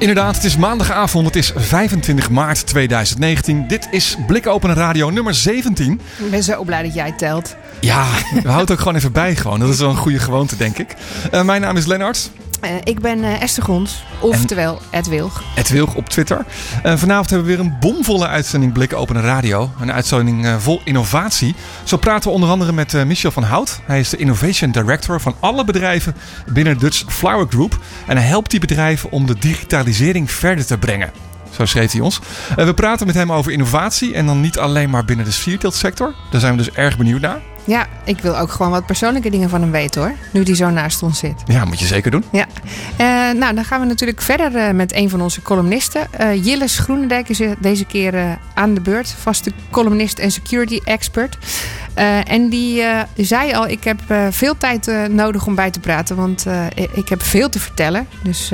Inderdaad, het is maandagavond. Het is 25 maart 2019. Dit is Blikopen Radio nummer 17. Ik ben zo blij dat jij telt. Ja, we houden het ook gewoon even bij. Gewoon. Dat is wel een goede gewoonte, denk ik. Uh, mijn naam is Lennart. Uh, ik ben uh, Esther Gons, oftewel Ed Wilg. Ed Wilg op Twitter. Uh, vanavond hebben we weer een bomvolle uitzending Blikken Open Radio. Een uitzending vol innovatie. Zo praten we onder andere met Michel van Hout. Hij is de Innovation Director van alle bedrijven binnen Dutch Flower Group. En hij helpt die bedrijven om de digitalisering verder te brengen. Zo schreef hij ons. we praten met hem over innovatie en dan niet alleen maar binnen de sierteeltsector. Daar zijn we dus erg benieuwd naar. Ja, ik wil ook gewoon wat persoonlijke dingen van hem weten hoor. Nu hij zo naast ons zit. Ja, moet je zeker doen. Ja. Uh, nou, dan gaan we natuurlijk verder uh, met een van onze columnisten. Uh, Jilles Groenendijk is deze keer aan de beurt. Vaste columnist en security expert. en die zei al, ik heb veel tijd nodig om bij te praten. Want ik heb veel te vertellen. Dus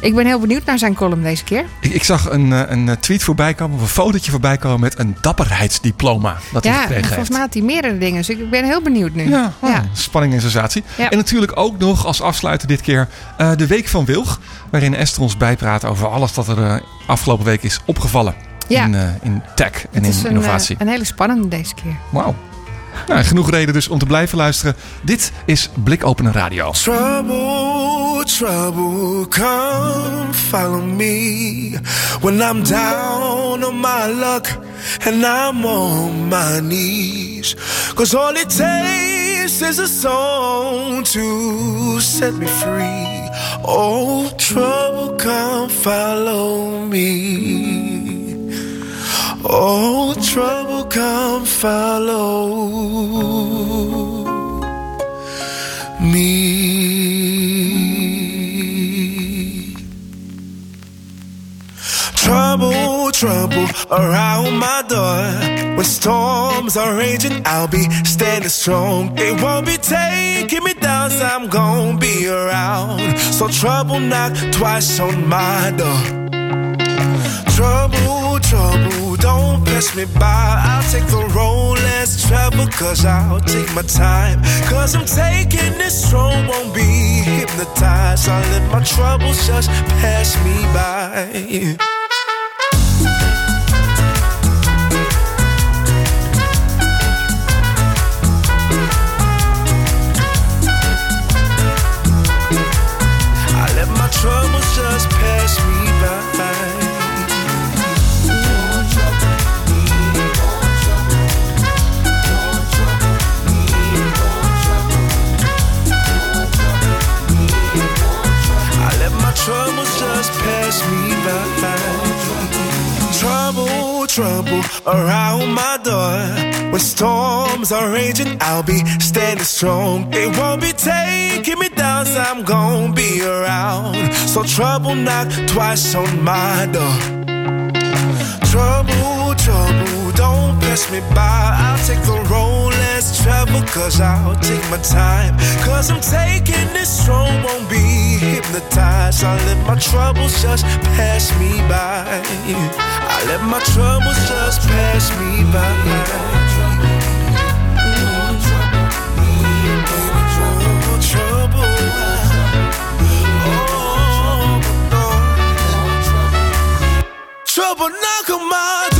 ik ben heel benieuwd naar zijn column deze keer. Ik, ik zag een, eh, een eh, tweet voorbij komen, of een fotootje voorbij komen met een dapperheidsdiploma. Dat ja, hij gekregen volgens mij had hij meerdere dingen. Dus ik ben heel benieuwd nu. Ja, oh, ja. spanning en sensatie. Ja. En natuurlijk ook nog als afsluiter dit keer uh, de Week van Wilg. Waarin Esther ons bijpraat over alles dat er uh, afgelopen week is opgevallen. Ja. In, uh, in tech en in een, innovatie. een hele spannende deze keer. Wauw. Nou, genoeg reden dus om te blijven luisteren. Dit is Blikopenen Radio. Trouble, trouble, come follow me. When I'm down on my luck and I'm on my knees. Cause all it takes is a song to set me free. Oh, trouble, come follow me. Oh, trouble, come follow me. Trouble, trouble around my door. When storms are raging, I'll be standing strong. They won't be taking me down, so I'm gonna be around. So trouble knock twice on my door. Trouble, trouble, pass me by. I'll take the road less travel, cause I'll take my time. Cause I'm taking this strong, won't be hypnotized. I'll let my troubles just pass me by. I let my troubles just pass me just pass me by. Trouble, trouble around my door. When storms are raging, I'll be standing strong. They won't be taking me down, so I'm gonna be around. So trouble knock twice on my door. Trouble, trouble, pass me by. I'll take the road less travel, cause I'll take my time. Cause I'm taking this strong, won't be hypnotized. I'll let my troubles just pass me by. I'll let my troubles just pass me by. Trouble. Oh, oh. Trouble knock on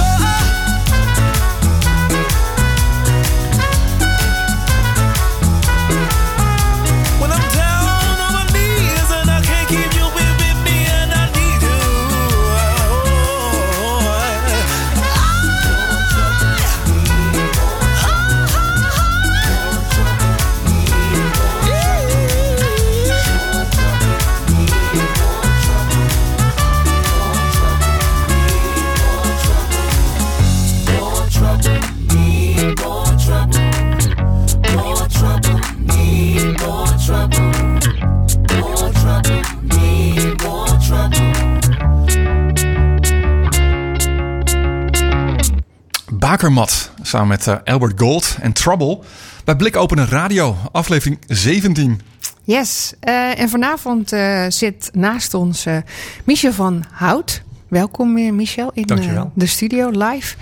Bakermat samen met eh, Albert Gold en Trouble bij Blik Openen Radio, aflevering 17. Yes, eh, en vanavond eh, zit naast ons eh, Michel van Hout. Welkom eh, Michel in eh, de studio live.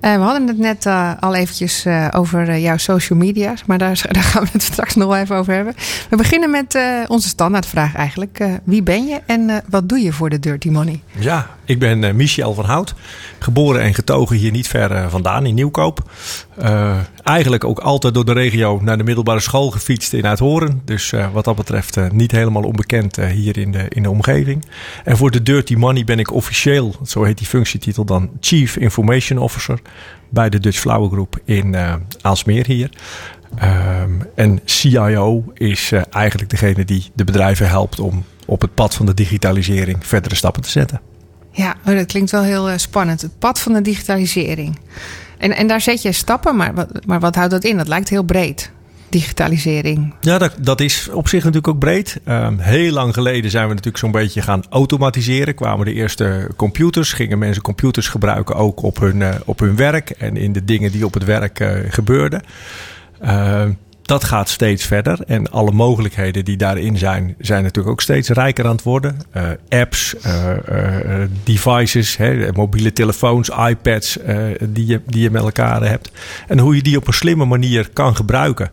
Eh, we hadden het net eh, al eventjes eh, over jouw social media's, maar daar, daar gaan we het straks nog even over hebben. We beginnen met eh, onze standaardvraag eigenlijk. Eh, wie ben je en eh, wat doe je voor de Dirty Money? Ja, ik ben eh, Michel van Hout. Geboren en getogen hier niet ver eh, vandaan in Nieuwkoop. Eh, eigenlijk ook altijd door de regio naar de middelbare school gefietst in Uithoren. Dus wat dat betreft niet helemaal onbekend hier in de, in de omgeving. En voor de Dirty Money ben ik officieel, zo heet die functietitel dan, Chief Information Officer bij de Dutch Flower Group in Aalsmeer hier. Ehm, en CIO is eigenlijk degene die de bedrijven helpt om op het pad van de digitalisering verdere stappen te zetten. Ja, oh, dat klinkt wel heel eh, spannend. Het pad van de digitalisering. En, en daar zet je stappen, maar wat, maar wat houdt dat in? Dat lijkt heel breed. Digitalisering. Ja, dat, dat is op zich natuurlijk ook breed. Ehm, heel lang geleden zijn we natuurlijk zo'n beetje gaan automatiseren. Kwamen de eerste computers. Gingen mensen computers gebruiken ook op hun, eh, op hun werk. En in de dingen die op het werk eh, gebeurden. Ehm, dat gaat steeds verder. En alle mogelijkheden die daarin zijn, zijn natuurlijk ook steeds rijker aan het worden. Eh, apps, eh, eh, devices, hè, mobiele telefoons, iPads die, je, die je met elkaar hebt. En hoe je die op een slimme manier kan gebruiken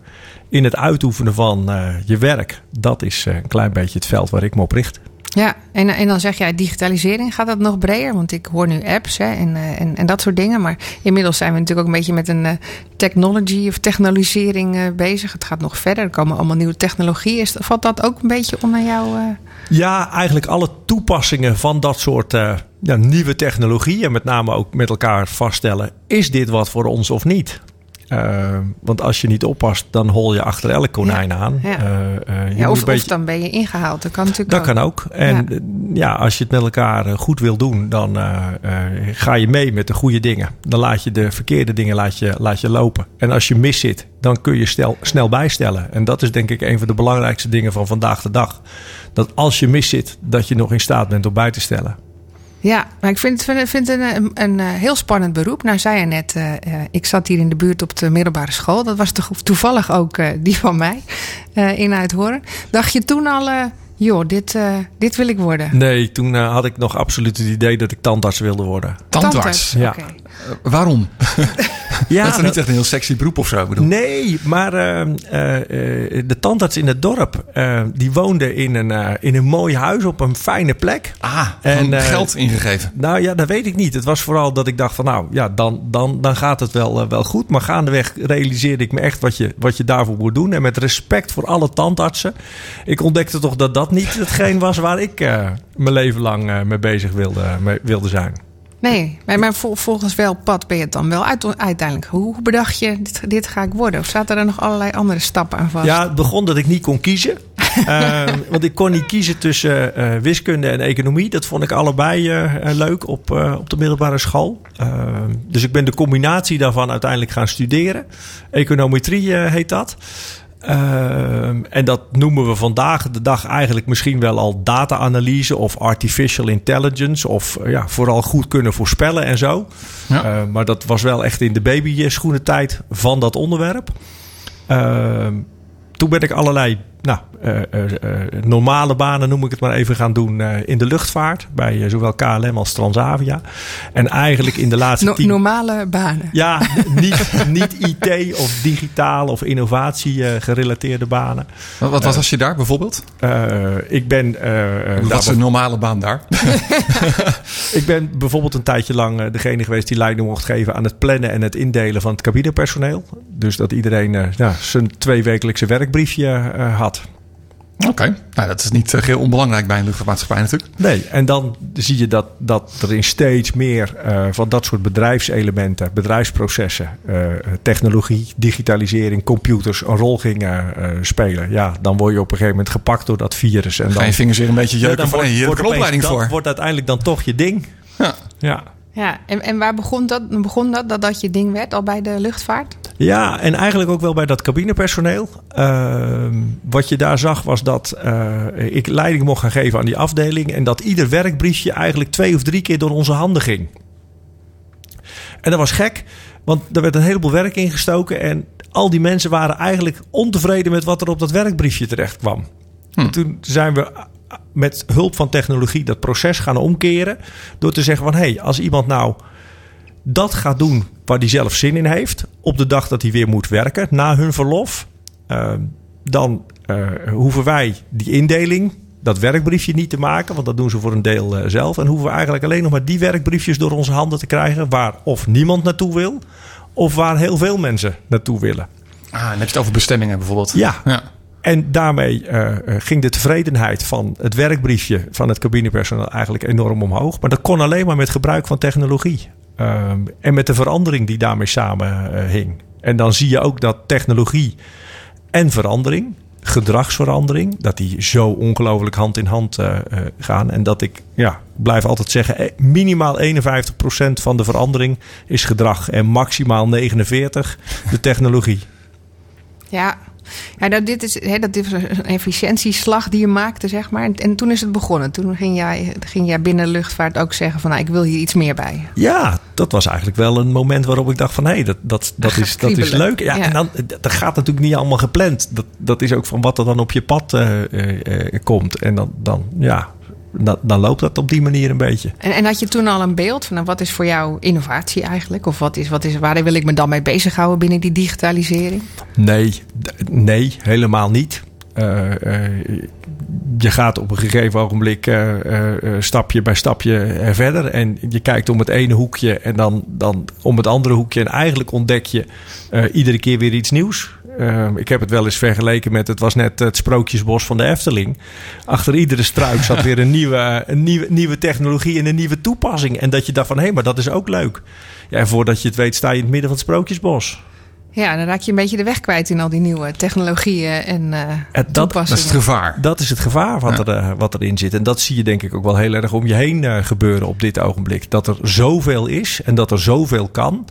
in het uitoefenen van je werk. Dat is een klein beetje het veld waar ik me op richt. Ja, en, en dan zeg jij digitalisering, gaat dat nog breder? Want ik hoor nu apps hè, en, eh, en, en dat soort dingen. Maar inmiddels zijn we natuurlijk ook een beetje met een eh, technology of technologisering eh, bezig. Het gaat nog verder, er komen allemaal nieuwe technologieën. Valt dat ook een beetje onder jou? Ja, eigenlijk alle toepassingen van dat soort ja, nieuwe technologieën, met name ook met elkaar vaststellen, is dit wat voor ons of niet? Eh, want als je niet oppast, dan hol je achter elk konijn aan. ja. Eh, eh, ja, of, een beetje- of dan ben je ingehaald. Dat kan natuurlijk Dat ook. kan ook. En Ja. als je het met elkaar goed wil doen, dan ga je mee met de goede dingen. Dan laat je de verkeerde dingen laat je, laat je lopen. En als je mis zit, dan kun je stel, snel bijstellen. En dat is denk ik een van de belangrijkste dingen van vandaag de dag. Dat als je mis zit, dat je nog in staat bent om bij te stellen. Ja, maar ik vind, vind, vind het een, een, een, eh, heel spannend beroep. Nou, zei je net, eh, eh, ik zat hier in de buurt op de middelbare school. Dat was toch toevallig ook eh, die van mij eh, in Uithoren. Dacht je toen al, eh, joh, dit, eh, dit wil ik worden? Nee, toen had ik nog absoluut het idee dat ik tandarts wilde worden. Tandarts. Ja. Oké. Eh, waarom? Ja, dat is niet echt een heel sexy beroep of zo. Bedoel. Nee, maar eh, eh, eh, de tandarts in het dorp, die woonde in een, in een mooi huis op een fijne plek. Ah, En, geld ingegeven. Nou ja, dat weet ik niet. Het was vooral dat ik dacht van nou ja, dan, dan, dan gaat het wel, wel goed. Maar gaandeweg realiseerde ik me echt wat je, wat je daarvoor moet doen. En met respect voor alle tandartsen. Ik ontdekte toch dat dat niet hetgeen was waar ik mijn leven lang mee bezig wilde, mee wilde zijn. Nee, maar, maar vol- volgens welk pad ben je het dan wel uit, uiteindelijk? Hoe bedacht je, dit, dit ga ik worden? Of zaten er nog allerlei andere stappen aan vast? Ja, het begon dat ik niet kon kiezen. Ehm, want ik kon niet kiezen tussen eh, wiskunde en economie. Dat vond ik allebei eh, leuk op, eh, op de middelbare school. Ehm, dus ik ben de combinatie daarvan uiteindelijk gaan studeren. Econometrie heet dat. Ehm, en dat noemen we vandaag de dag eigenlijk misschien wel al data-analyse of artificial intelligence. Of eh, ja, vooral goed kunnen voorspellen en zo. Ja. Eh, maar dat was wel echt in de babyschoenentijd van dat onderwerp. Ehm, toen ben ik allerlei nou, eh, eh, eh, normale banen, noem ik het maar even, gaan doen eh, in de luchtvaart. Bij zowel KLM als Transavia. En eigenlijk in de laatste No- tien... normale banen. Ja, niet, niet IT of digitaal of innovatie gerelateerde banen. Wat, wat was als je daar bijvoorbeeld? Eh, ik ben... Wat is een normale baan daar? Ik ben bijvoorbeeld een tijdje lang degene geweest die leiding mocht geven aan het plannen en het indelen van het cabinepersoneel. Dus dat iedereen eh, ja, zijn tweewekelijkse werkbriefje eh, had. Oké, nou dat is niet uh, heel onbelangrijk bij een luchtvaartmaatschappij natuurlijk. Nee, en dan zie je dat, dat er in steeds meer uh, van dat soort bedrijfselementen, bedrijfsprocessen, uh, technologie, digitalisering, computers een rol gingen spelen. Ja, dan word je op een gegeven moment gepakt door dat virus. En dan ga je vingers weer een beetje jeuken ja, heb ik een opleiding dat voor. wordt uiteindelijk dan toch je ding. Ja. ja. Ja, en, en waar begon dat, begon dat, dat dat je ding werd, al bij de luchtvaart? Ja, en eigenlijk ook wel bij dat cabinepersoneel. Uh, wat je daar zag was dat uh, ik leiding mocht gaan geven aan die afdeling... en dat ieder werkbriefje eigenlijk twee of drie keer door onze handen ging. En dat was gek. Want er werd een heleboel werk ingestoken. En al die mensen waren eigenlijk ontevreden met wat er op dat werkbriefje terecht kwam. En toen zijn we met hulp van technologie dat proces gaan omkeren. Door te zeggen van hé, hey, als iemand nou dat gaat doen waar hij zelf zin in heeft. Op de dag dat hij weer moet werken na hun verlof. eh, dan eh, hoeven wij die indeling, dat werkbriefje niet te maken. Want dat doen ze voor een deel eh, zelf. En hoeven we eigenlijk alleen nog maar die werkbriefjes door onze handen te krijgen. Waar of niemand naartoe wil. Of waar heel veel mensen naartoe willen. Ah, dan heb je het over bestemmingen bijvoorbeeld. Ja. ja. En daarmee eh, eh, ging de tevredenheid van het werkbriefje van het cabinepersoneel eigenlijk enorm omhoog. Maar dat kon alleen maar met gebruik van technologie. Ehm, en met de verandering die daarmee samenhing. en dan zie je ook dat technologie en verandering, gedragsverandering, dat die zo ongelooflijk hand in hand eh, gaan. En dat ik ja, blijf altijd zeggen, minimaal 51% van de verandering is gedrag. En maximaal 49% de technologie. Ja, ja dat, dit is, hè, dat dit is een efficiëntieslag die je maakte, zeg maar. En, en toen is het begonnen. Toen ging jij, ging jij binnen de luchtvaart ook zeggen van... Nou, ik wil hier iets meer bij. Ja, dat was eigenlijk wel een moment waarop ik dacht van... hé, hey, dat, dat, dat, is, dat is leuk. Ja, Ja. En dan, dat gaat natuurlijk niet allemaal gepland. Dat, dat is ook van wat er dan op je pad eh, eh, eh, komt. En dan, dan, ja, dan, dan loopt dat op die manier een beetje. En, en had je toen al een beeld van nou, wat is voor jou innovatie eigenlijk? Of wat is, wat is, waar wil ik me dan mee bezighouden binnen die digitalisering? Nee, nee, helemaal niet. Eh, eh, je gaat op een gegeven ogenblik eh, stapje bij stapje verder. En je kijkt om het ene hoekje en dan, dan om het andere hoekje. En eigenlijk ontdek je iedere keer weer iets nieuws. Eh, ik heb het wel eens vergeleken met... het was net het sprookjesbos van de Efteling. Achter iedere struik zat weer een nieuwe, een nieuwe, nieuwe technologie en een nieuwe toepassing. En dat je dacht van, hé, maar dat is ook leuk. Ja, en voordat je het weet sta je in het midden van het sprookjesbos. Ja, dan raak je een beetje de weg kwijt in al die nieuwe technologieën en eh En dat- is het gevaar. Dat is het gevaar wat, Ja. er, eh, wat erin zit. En dat zie je denk ik ook wel heel erg om je heen eh, gebeuren op dit ogenblik. Dat er zoveel is en dat er zoveel kan.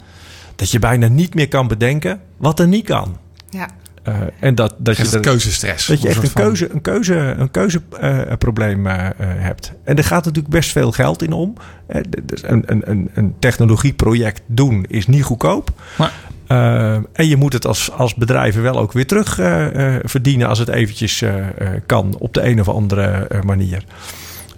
Dat je bijna niet meer kan bedenken wat er niet kan. Ja. Eh, en dat, dat Je er- keuzestress. dat je echt een van- keuze, een keuze, een keuzeprobleem eh, eh, hebt. En er gaat natuurlijk best veel geld in om. Dus een, een, een, een technologieproject doen is niet goedkoop. Maar Uh, en je moet het als, als bedrijven wel ook weer terug uh, uh, verdienen als het eventjes uh, kan op de een of andere manier.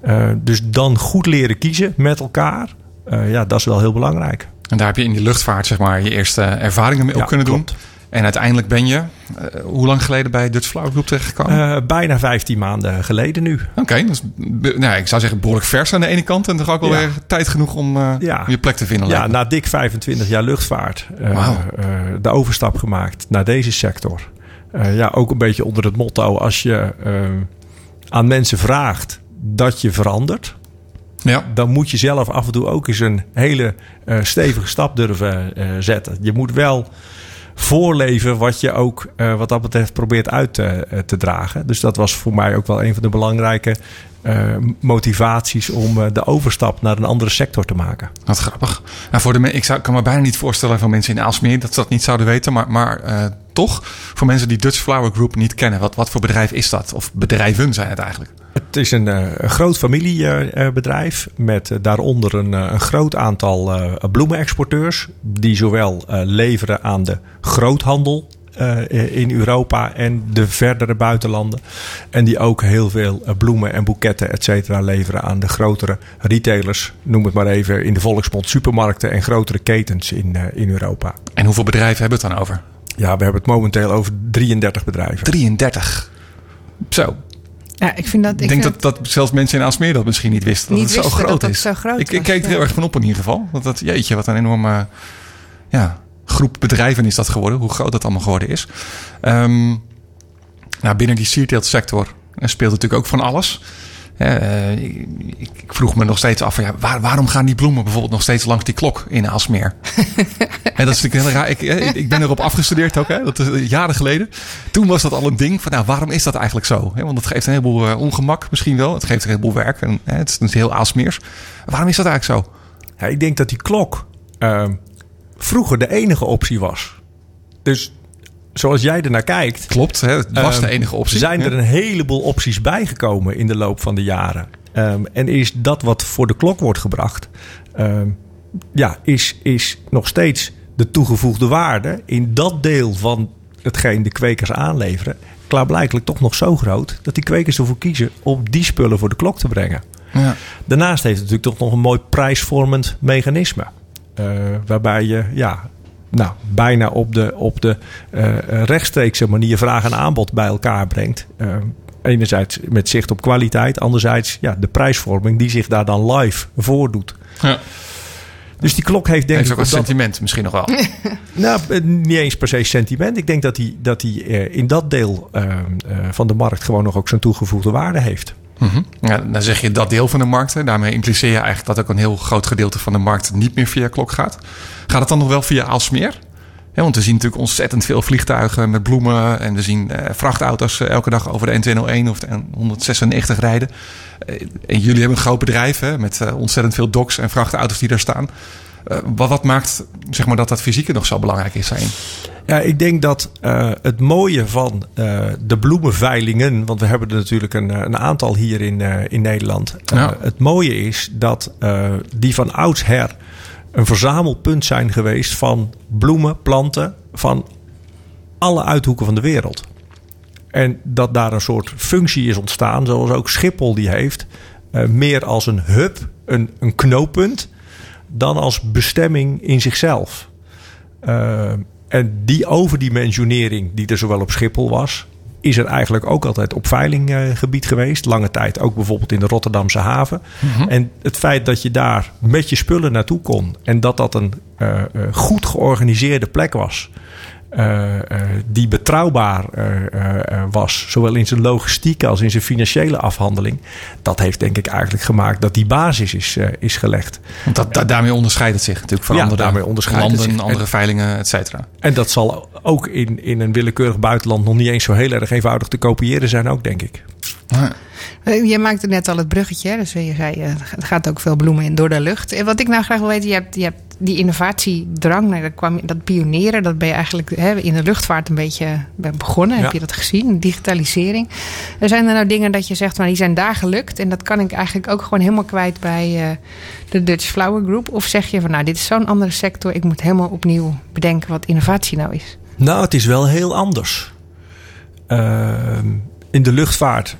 Uh, dus dan goed leren kiezen met elkaar. Uh, ja, dat is wel heel belangrijk. En daar heb je in die luchtvaart zeg maar, je eerste ervaringen mee Ja, op kunnen klopt. doen. En uiteindelijk ben je, uh, hoe lang geleden bij Dutch Flower Group terechtgekomen? Uh, bijna 15 maanden geleden nu. Oké, okay, dus, nou, ik zou zeggen behoorlijk vers aan de ene kant. En toch ook wel Ja. weer tijd genoeg om, uh, Ja. om je plek te vinden. Ja, na dik 25 jaar luchtvaart de overstap gemaakt naar deze sector. Ja, ook een beetje onder het motto: als je aan mensen vraagt dat je verandert, ja. dan moet je zelf af en toe ook eens een hele stevige stap durven zetten. Je moet wel voorleven wat je ook uh, wat dat betreft probeert uit te, te, dragen. Dus dat was voor mij ook wel een van de belangrijke uh, motivaties om uh, de overstap naar een andere sector te maken. Wat grappig. Nou, voor de, ik zou, kan me bijna niet voorstellen van mensen in Aalsmeer dat ze dat niet zouden weten. Maar, maar uh, toch, voor mensen die Dutch Flower Group niet kennen, wat, wat voor bedrijf is dat? Of bedrijven zijn het eigenlijk? Het is een, groot familiebedrijf met daaronder een, een, groot aantal bloemenexporteurs. Die zowel leveren aan de groothandel uh, in Europa en de verdere buitenlanden. En die ook heel veel uh, bloemen en boeketten, et cetera, leveren aan de grotere retailers. Noem het maar even in de volksmond supermarkten en grotere ketens in, uh, in Europa. En hoeveel bedrijven hebben we het dan over? Ja, we hebben het momenteel over 33 bedrijven. 33. Zo. Ja, ik vind dat. Ik, denk dat, dat zelfs mensen in Aalsmeer dat misschien niet wisten. Dat niet het zo wisten groot dat is. Het zo groot ik, ik keek er heel erg van op in ieder geval. Want dat, jeetje, wat een enorme ja, groep bedrijven is dat geworden. Hoe groot dat allemaal geworden is. Um, nou, binnen die sierteelt sector speelt natuurlijk ook van alles. Uh, ik, ik, vroeg me nog steeds af, ja, waar, waarom gaan die bloemen bijvoorbeeld nog steeds langs die klok in Aalsmeer? en dat is natuurlijk heel raar. Ik, ik, ben erop afgestudeerd ook, hè? dat is jaren geleden. Toen was dat al een ding van, nou, waarom is dat eigenlijk zo? Want dat geeft een heleboel ongemak misschien wel. Het geeft een heleboel werk. En, hè, het is heel Aalsmeers. Waarom is dat eigenlijk zo? Ja, ik denk dat die klok uh, vroeger de enige optie was. Dus zoals jij ernaar kijkt. Klopt, hè? het was de enige optie. Zijn er ja. een heleboel opties bijgekomen in de loop van de jaren. Um, en is dat wat voor de klok wordt gebracht, um, ja, is, is nog steeds de toegevoegde waarde in dat deel van hetgeen de kwekers aanleveren, klaarblijkelijk toch nog zo groot dat die kwekers ervoor kiezen om die spullen voor de klok te brengen. Ja. Daarnaast heeft het natuurlijk toch nog een mooi prijsvormend mechanisme. Eh, waarbij je ja, nou, bijna op de, op de eh, rechtstreekse manier vraag en aanbod bij elkaar brengt. Eh, enerzijds met zicht op kwaliteit, anderzijds ja, de prijsvorming die zich daar dan live voordoet. Ja. Dus die klok heeft denk Heeft ik ook een dat- sentiment misschien nog wel. nou, niet eens per se sentiment. Ik denk dat hij dat die, eh, in dat deel eh, eh, van de markt gewoon nog ook zijn toegevoegde waarde heeft. Mhm. Ja, dan zeg je dat deel van de markt. Daarmee impliceer je eigenlijk dat ook een heel groot gedeelte van de markt niet meer via klok gaat. Gaat het dan nog wel via Aalsmeer? Ja, want we zien natuurlijk ontzettend veel vliegtuigen met bloemen. En we zien eh, vrachtauto's eh, elke dag over de N201 of de N196 rijden. Eh, en jullie hebben een groot bedrijf hè, met ontzettend veel docks en vrachtauto's die daar staan. Eh, wat, wat maakt zeg maar, dat dat fysieke nog zo belangrijk is zijn? Ja, ik denk dat eh, het mooie van eh, de bloemenveilingen, want we hebben er natuurlijk een, een aantal hier in, in Nederland. Ja. Het mooie is dat die van oudsher een verzamelpunt zijn geweest van bloemen, planten van alle uithoeken van de wereld. En dat daar een soort functie is ontstaan, zoals ook Schiphol die heeft, meer als een hub, een, een knooppunt, dan als bestemming in zichzelf. Uh, en die overdimensionering die er zowel op Schiphol was, is er eigenlijk ook altijd op veilinggebied geweest. Lange tijd ook bijvoorbeeld in de Rotterdamse haven. En het feit dat je daar met je spullen naartoe kon en dat dat een uh, uh, goed georganiseerde plek was. Uh, uh, die betrouwbaar uh, was, zowel in zijn logistiek als in zijn financiële afhandeling. Dat heeft denk ik eigenlijk gemaakt dat die basis is, is gelegd. Want dat, da daarmee onderscheidt het zich natuurlijk van ja, andere daarmee onderscheidt landen, het zich. andere veilingen, et cetera. En dat zal ook in, in een willekeurig buitenland nog niet eens zo heel erg eenvoudig te kopiëren zijn, ook denk ik. Ja. Je maakte net al het bruggetje, dus je zei, er gaat ook veel bloemen in door de lucht. En wat ik nou graag wil weten, je hebt, je hebt die innovatiedrang, nou, dat, kwam, dat pionieren, dat ben je eigenlijk hè, in de luchtvaart een beetje begonnen. Ja. Heb je dat gezien? Digitalisering. Er zijn er nou dingen dat je zegt, maar die zijn daar gelukt. En dat kan ik eigenlijk ook gewoon helemaal kwijt bij uh, de Dutch Flower Group. Of zeg je van, nou, dit is zo'n andere sector. Ik moet helemaal opnieuw bedenken wat innovatie nou is. Nou, het is wel heel anders. Uh, in de luchtvaart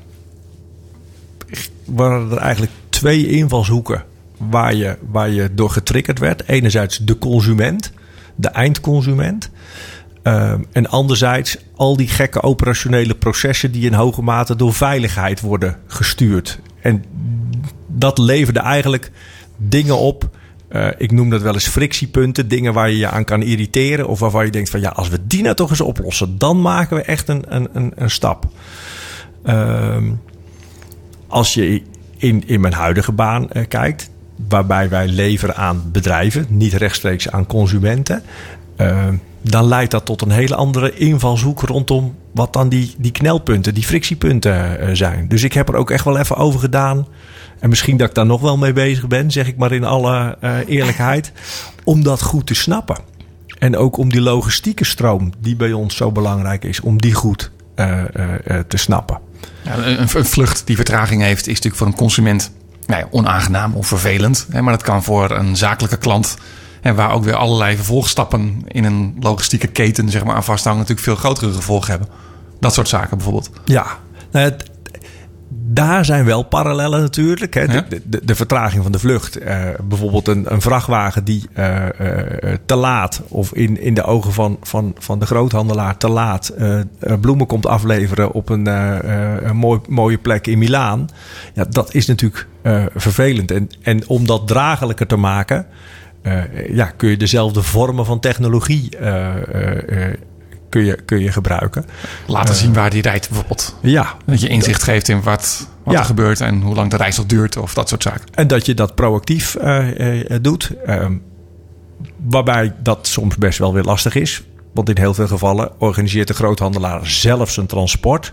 waren er eigenlijk twee invalshoeken waar je, waar je door getriggerd werd. Enerzijds de consument, de eindconsument. Uh, en anderzijds al die gekke operationele processen die in hoge mate door veiligheid worden gestuurd. En dat leverde eigenlijk dingen op. Uh, ik noem dat wel eens frictiepunten. Dingen waar je je aan kan irriteren. Of waarvan je denkt van ja, als we die nou toch eens oplossen. Dan maken we echt een, een, een, een stap. Uh, als je in, in mijn huidige baan uh, kijkt waarbij wij leveren aan bedrijven, niet rechtstreeks aan consumenten. Uh, dan leidt dat tot een hele andere invalshoek rondom wat dan die, die knelpunten, die frictiepunten uh, zijn. Dus ik heb er ook echt wel even over gedaan. En misschien dat ik daar nog wel mee bezig ben, zeg ik maar in alle uh, eerlijkheid. Om dat goed te snappen. En ook om die logistieke stroom, die bij ons zo belangrijk is, om die goed te snappen. Een vlucht die vertraging heeft, is natuurlijk voor een consument nou ja, onaangenaam of vervelend. Hè, maar dat kan voor een zakelijke klant, hè, waar ook weer allerlei vervolgstappen in een logistieke keten zeg maar, aan vasthangen, natuurlijk veel grotere gevolgen hebben. Dat soort zaken bijvoorbeeld. Ja, nou, het, daar zijn wel parallellen natuurlijk. Hè. Ja? De, de, de, vertraging van de vlucht. Uh, bijvoorbeeld een, een, vrachtwagen die uh, uh, te laat, of in, in de ogen van, van, van de groothandelaar te laat, bloemen komt afleveren op een, een mooi, mooie plek in Milaan. Ja, dat is natuurlijk vervelend. En, en om dat dragelijker te maken, ja, kun je dezelfde vormen van technologie kun je, kun je gebruiken. Laten uh, zien waar die rijdt bijvoorbeeld. Ja. Dat je inzicht geeft in wat, wat ja. er gebeurt en hoe lang de reis nog duurt of dat soort zaken. En dat je dat proactief uh, uh, doet. waarbij dat soms best wel weer lastig is. Want in heel veel gevallen organiseert de groothandelaar zelf zijn transport.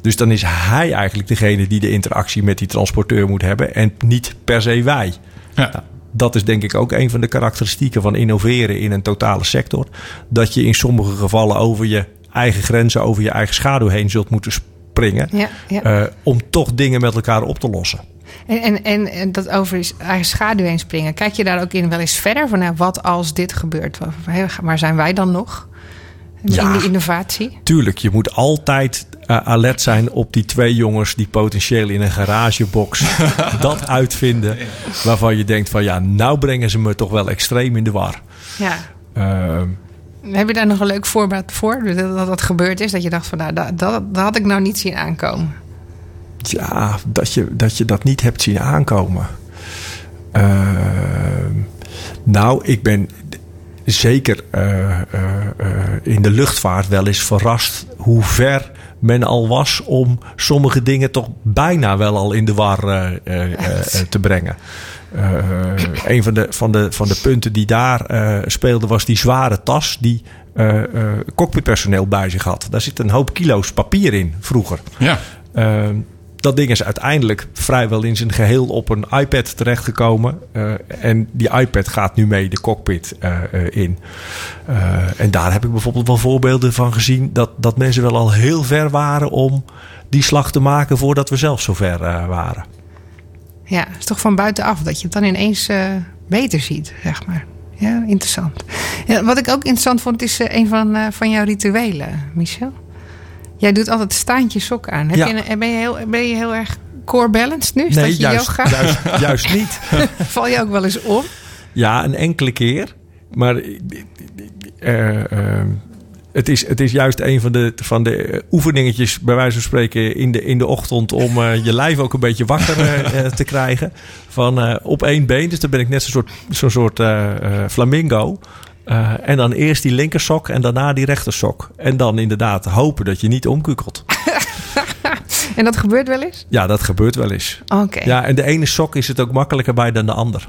Dus dan is hij eigenlijk degene die de interactie met die transporteur moet hebben. En niet per se wij. Ja. Nou, dat is denk ik ook een van de karakteristieken van innoveren in een totale sector. Dat je in sommige gevallen over je eigen grenzen, over je eigen schaduw heen zult moeten springen. Ja, ja. Uh, om toch dingen met elkaar op te lossen. En, en, en, en dat over is eigen schaduw heen springen. Kijk je daar ook in wel eens verder van nou, wat als dit gebeurt? Waar- Waar zijn wij dan nog? Ja. In de innovatie? Tuurlijk, je moet altijd eh, alert zijn op die twee jongens die potentieel in een garagebox dat uitvinden. Waarvan je denkt van ja, nou brengen ze me toch wel extreem in de war. Ja. Ehm, Heb je daar nog een leuk voorbeeld voor? Dat dat, dat gebeurd is? Dat je dacht van nou, dat, dat, dat had ik nou niet zien aankomen. ja, dat je, dat je dat niet hebt zien aankomen. Ehm, nou, ik ben zeker eh, eh, eh, in de luchtvaart wel eens verrast hoe ver men al was om sommige dingen toch bijna wel al in de war eh, eh, eh, te brengen. Eh, een van de, van, de, van de punten die daar eh, speelde was die zware tas die eh, eh, cockpitpersoneel bij zich had. Daar zit een hoop kilo's papier in vroeger. Ja. Dat ding is uiteindelijk vrijwel in zijn geheel op een iPad terechtgekomen. Eh, en die iPad gaat nu mee de cockpit eh, eh, in. En daar heb ik bijvoorbeeld wel voorbeelden van gezien... Dat, dat mensen wel al heel ver waren om die slag te maken... voordat we zelf zover eh, waren. Ja, het is toch van buitenaf dat je het dan ineens beter ziet, zeg maar. Ja, interessant. Ja, wat ik ook interessant vond, is een van, van jouw rituelen, Michel. Jij doet altijd staantje sok aan. Heb Ja. je, een- ben, je heel, ben je heel erg core balanced nu? Is dat je juist, yoga? juist, juist niet. Val je ook wel eens om? Ja, een enkele keer. Maar eh, eh, het, is, het is juist een van de, van de oefeningetjes, bij wijze van spreken, in de, in de ochtend om eh, je lijf ook een beetje wakker te krijgen. Van op één been. Dus dan ben ik net zo'n soort, zo'n soort flamingo. Eh, en dan eerst die linkersok en daarna die rechtersok. En dan inderdaad hopen dat je niet omkukelt. En dat gebeurt wel eens? Ja, dat gebeurt wel eens. Oké. Ja, en de ene sok is het ook makkelijker bij dan de ander.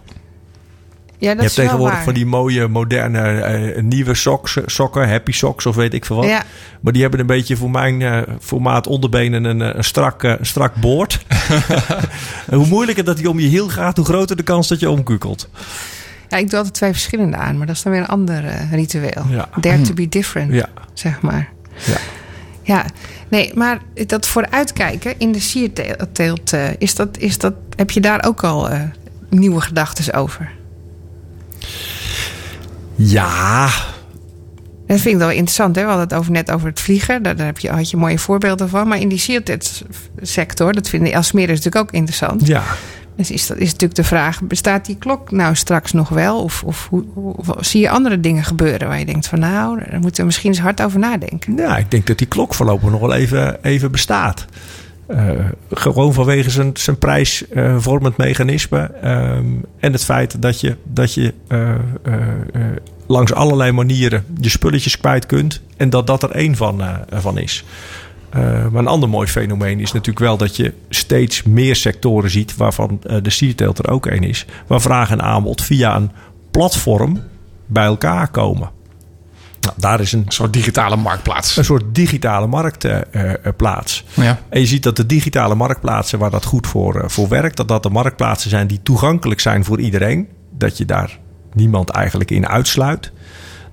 Ja, dat je hebt tegenwoordig waar. van die mooie, moderne, eh, nieuwe socks, sokken, happy socks of weet ik veel wat. Ja. Maar die hebben een beetje voor mijn eh, formaat onderbenen een, eh, een strak, eh, strak boord. en hoe moeilijker dat die om je hiel gaat, hoe groter de kans dat je omkukelt. Ja, ik doe altijd twee verschillende aan, maar dat is dan weer een ander eh, ritueel. Ja. Dare to be different, Ja. zeg maar. Ja. Ja, nee, maar dat vooruitkijken in de sierteelt, eh, is dat, is dat, heb je daar ook al eh, nieuwe gedachten over? Ja, Dat vind ik wel interessant. Hè? We hadden het over, net over het vliegen. Daar, daar heb je, had je mooie voorbeelden van. Maar in die siertechtsector, dat vinden is natuurlijk ook interessant. ja. Dus is, dat, is natuurlijk de vraag, bestaat die klok nou straks nog wel? Of, of, hoe, zie je andere dingen gebeuren waar je denkt van... nou, daar moeten we misschien eens hard over nadenken. Ja, ik denk dat die klok voorlopig nog wel even, even bestaat. Eh, gewoon vanwege zijn, zijn prijsvormend mechanisme. ehm, en het feit dat je, dat je eh, eh, langs allerlei manieren je spulletjes kwijt kunt. En dat dat er één van, van is. Eh, maar een ander mooi fenomeen is natuurlijk wel dat je steeds meer sectoren ziet, waarvan eh, de sierteelt er ook één is, waar vraag en aanbod via een platform bij elkaar komen. Nou, daar is een Een soort digitale marktplaats. een soort digitale marktplaats. Ja. en je ziet dat de digitale marktplaatsen waar dat goed voor, eh, voor werkt, dat dat de marktplaatsen zijn die toegankelijk zijn voor iedereen. Dat je daar niemand eigenlijk in uitsluit.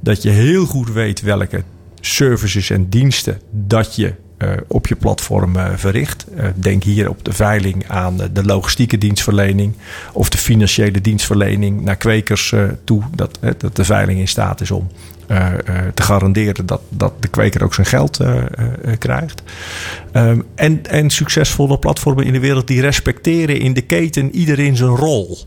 Dat je heel goed weet welke services en diensten dat je eh, op je platform eh, verricht. Eh, denk hier op de veiling aan eh, de logistieke dienstverlening of de financiële dienstverlening naar kwekers eh, toe. Dat, eh, dat de veiling in staat is om eh, eh, te garanderen dat, dat de kweker ook zijn geld eh, eh, eh, krijgt. Ehm, en, en succesvolle platformen in de wereld die respecteren in de keten iedereen zijn rol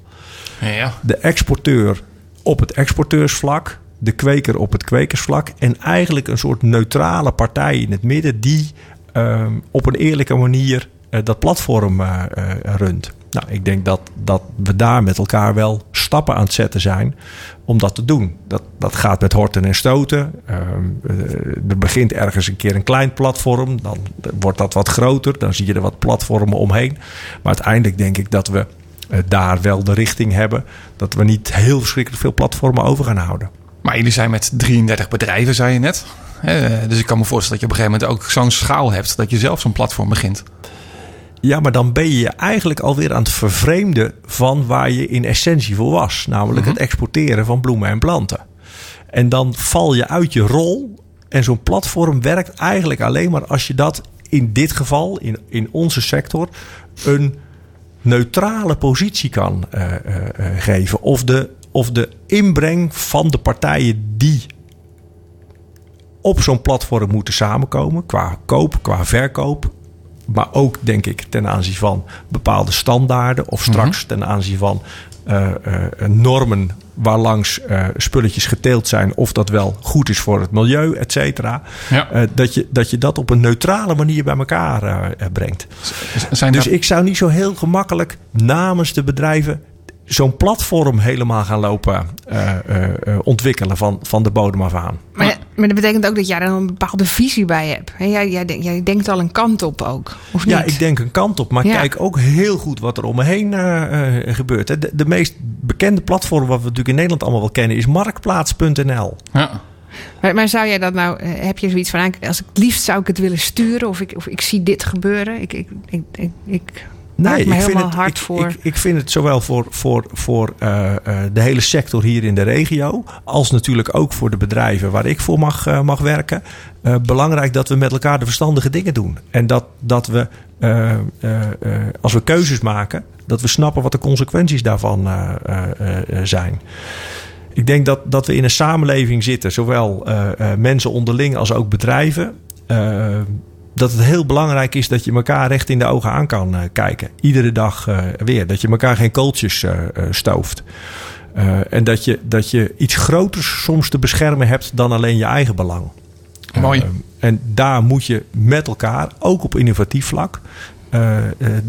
Ja. de exporteur op het exporteursvlak, de kweker op het kwekersvlak en eigenlijk een soort neutrale partij in het midden die ehm, op een eerlijke manier eh, dat platform eh, eh, runt. Nou, ik denk dat, dat we daar met elkaar wel stappen aan het zetten zijn om dat te doen. Dat, dat gaat met horten en stoten. Ehm, eh, er begint ergens een keer een klein platform, dan wordt dat wat groter, dan zie je er wat platformen omheen. Maar uiteindelijk denk ik dat we daar wel de richting hebben dat we niet heel verschrikkelijk veel platformen over gaan houden. Maar jullie zijn met 33 bedrijven, zei je net. Dus ik kan me voorstellen dat je op een gegeven moment ook zo'n schaal hebt dat je zelf zo'n platform begint. Ja, maar dan ben je eigenlijk alweer aan het vervreemden van waar je in essentie voor was. Namelijk het exporteren van bloemen en planten. En dan val je uit je rol. En zo'n platform werkt eigenlijk alleen maar als je dat in dit geval, in, in onze sector, een neutrale positie kan eh, eh, eh, geven. Of de, of de inbreng van de partijen die op zo'n platform moeten samenkomen. Qua koop, qua verkoop. Maar ook, denk ik, ten aanzien van bepaalde standaarden. Of straks ten aanzien van eh, eh, normen waarlangs eh, spulletjes geteeld zijn. Of dat wel goed is voor het milieu, et cetera. Ja. Dat, je, dat je dat op een neutrale manier bij elkaar brengt. Zijn Dus ik zou niet zo heel gemakkelijk namens de bedrijven zo'n platform helemaal gaan lopen eh, eh, eh, ontwikkelen van, van de bodem af aan. Maar, maar dat betekent ook dat jij er een bepaalde visie bij hebt. Hè, Jij, jij, denk- jij denkt al een kant op ook, of niet? Ja, ik denk een kant op, maar Ja. kijk ook heel goed wat er om me heen gebeurt. hè. De, de meest bekende platform wat we natuurlijk in Nederland allemaal wel kennen is marktplaats.nl. Ja. Maar, maar zou jij dat nou, heb je zoiets van, ah, als ik het liefst zou ik het willen sturen of ik, of ik zie dit gebeuren? Ik, ik, ik, ik, ik maak me helemaal hard ik, voor. Ik, ik vind het zowel voor, voor, voor eh, eh, de hele sector hier in de regio, als natuurlijk ook voor de bedrijven waar ik voor mag, eh, mag werken, belangrijk dat we met elkaar de verstandige dingen doen. En dat, dat we, als we keuzes maken, dat we snappen wat de consequenties daarvan zijn. Ik denk dat, dat we in een samenleving zitten, zowel mensen onderling als ook bedrijven. Dat het heel belangrijk is dat je elkaar recht in de ogen aan kan eh, kijken. Iedere dag eh, weer. Dat je elkaar geen kooltjes eh, stooft. En dat je, dat je iets groters soms te beschermen hebt dan alleen je eigen belang. Mooi. En daar moet je met elkaar, ook op innovatief vlak,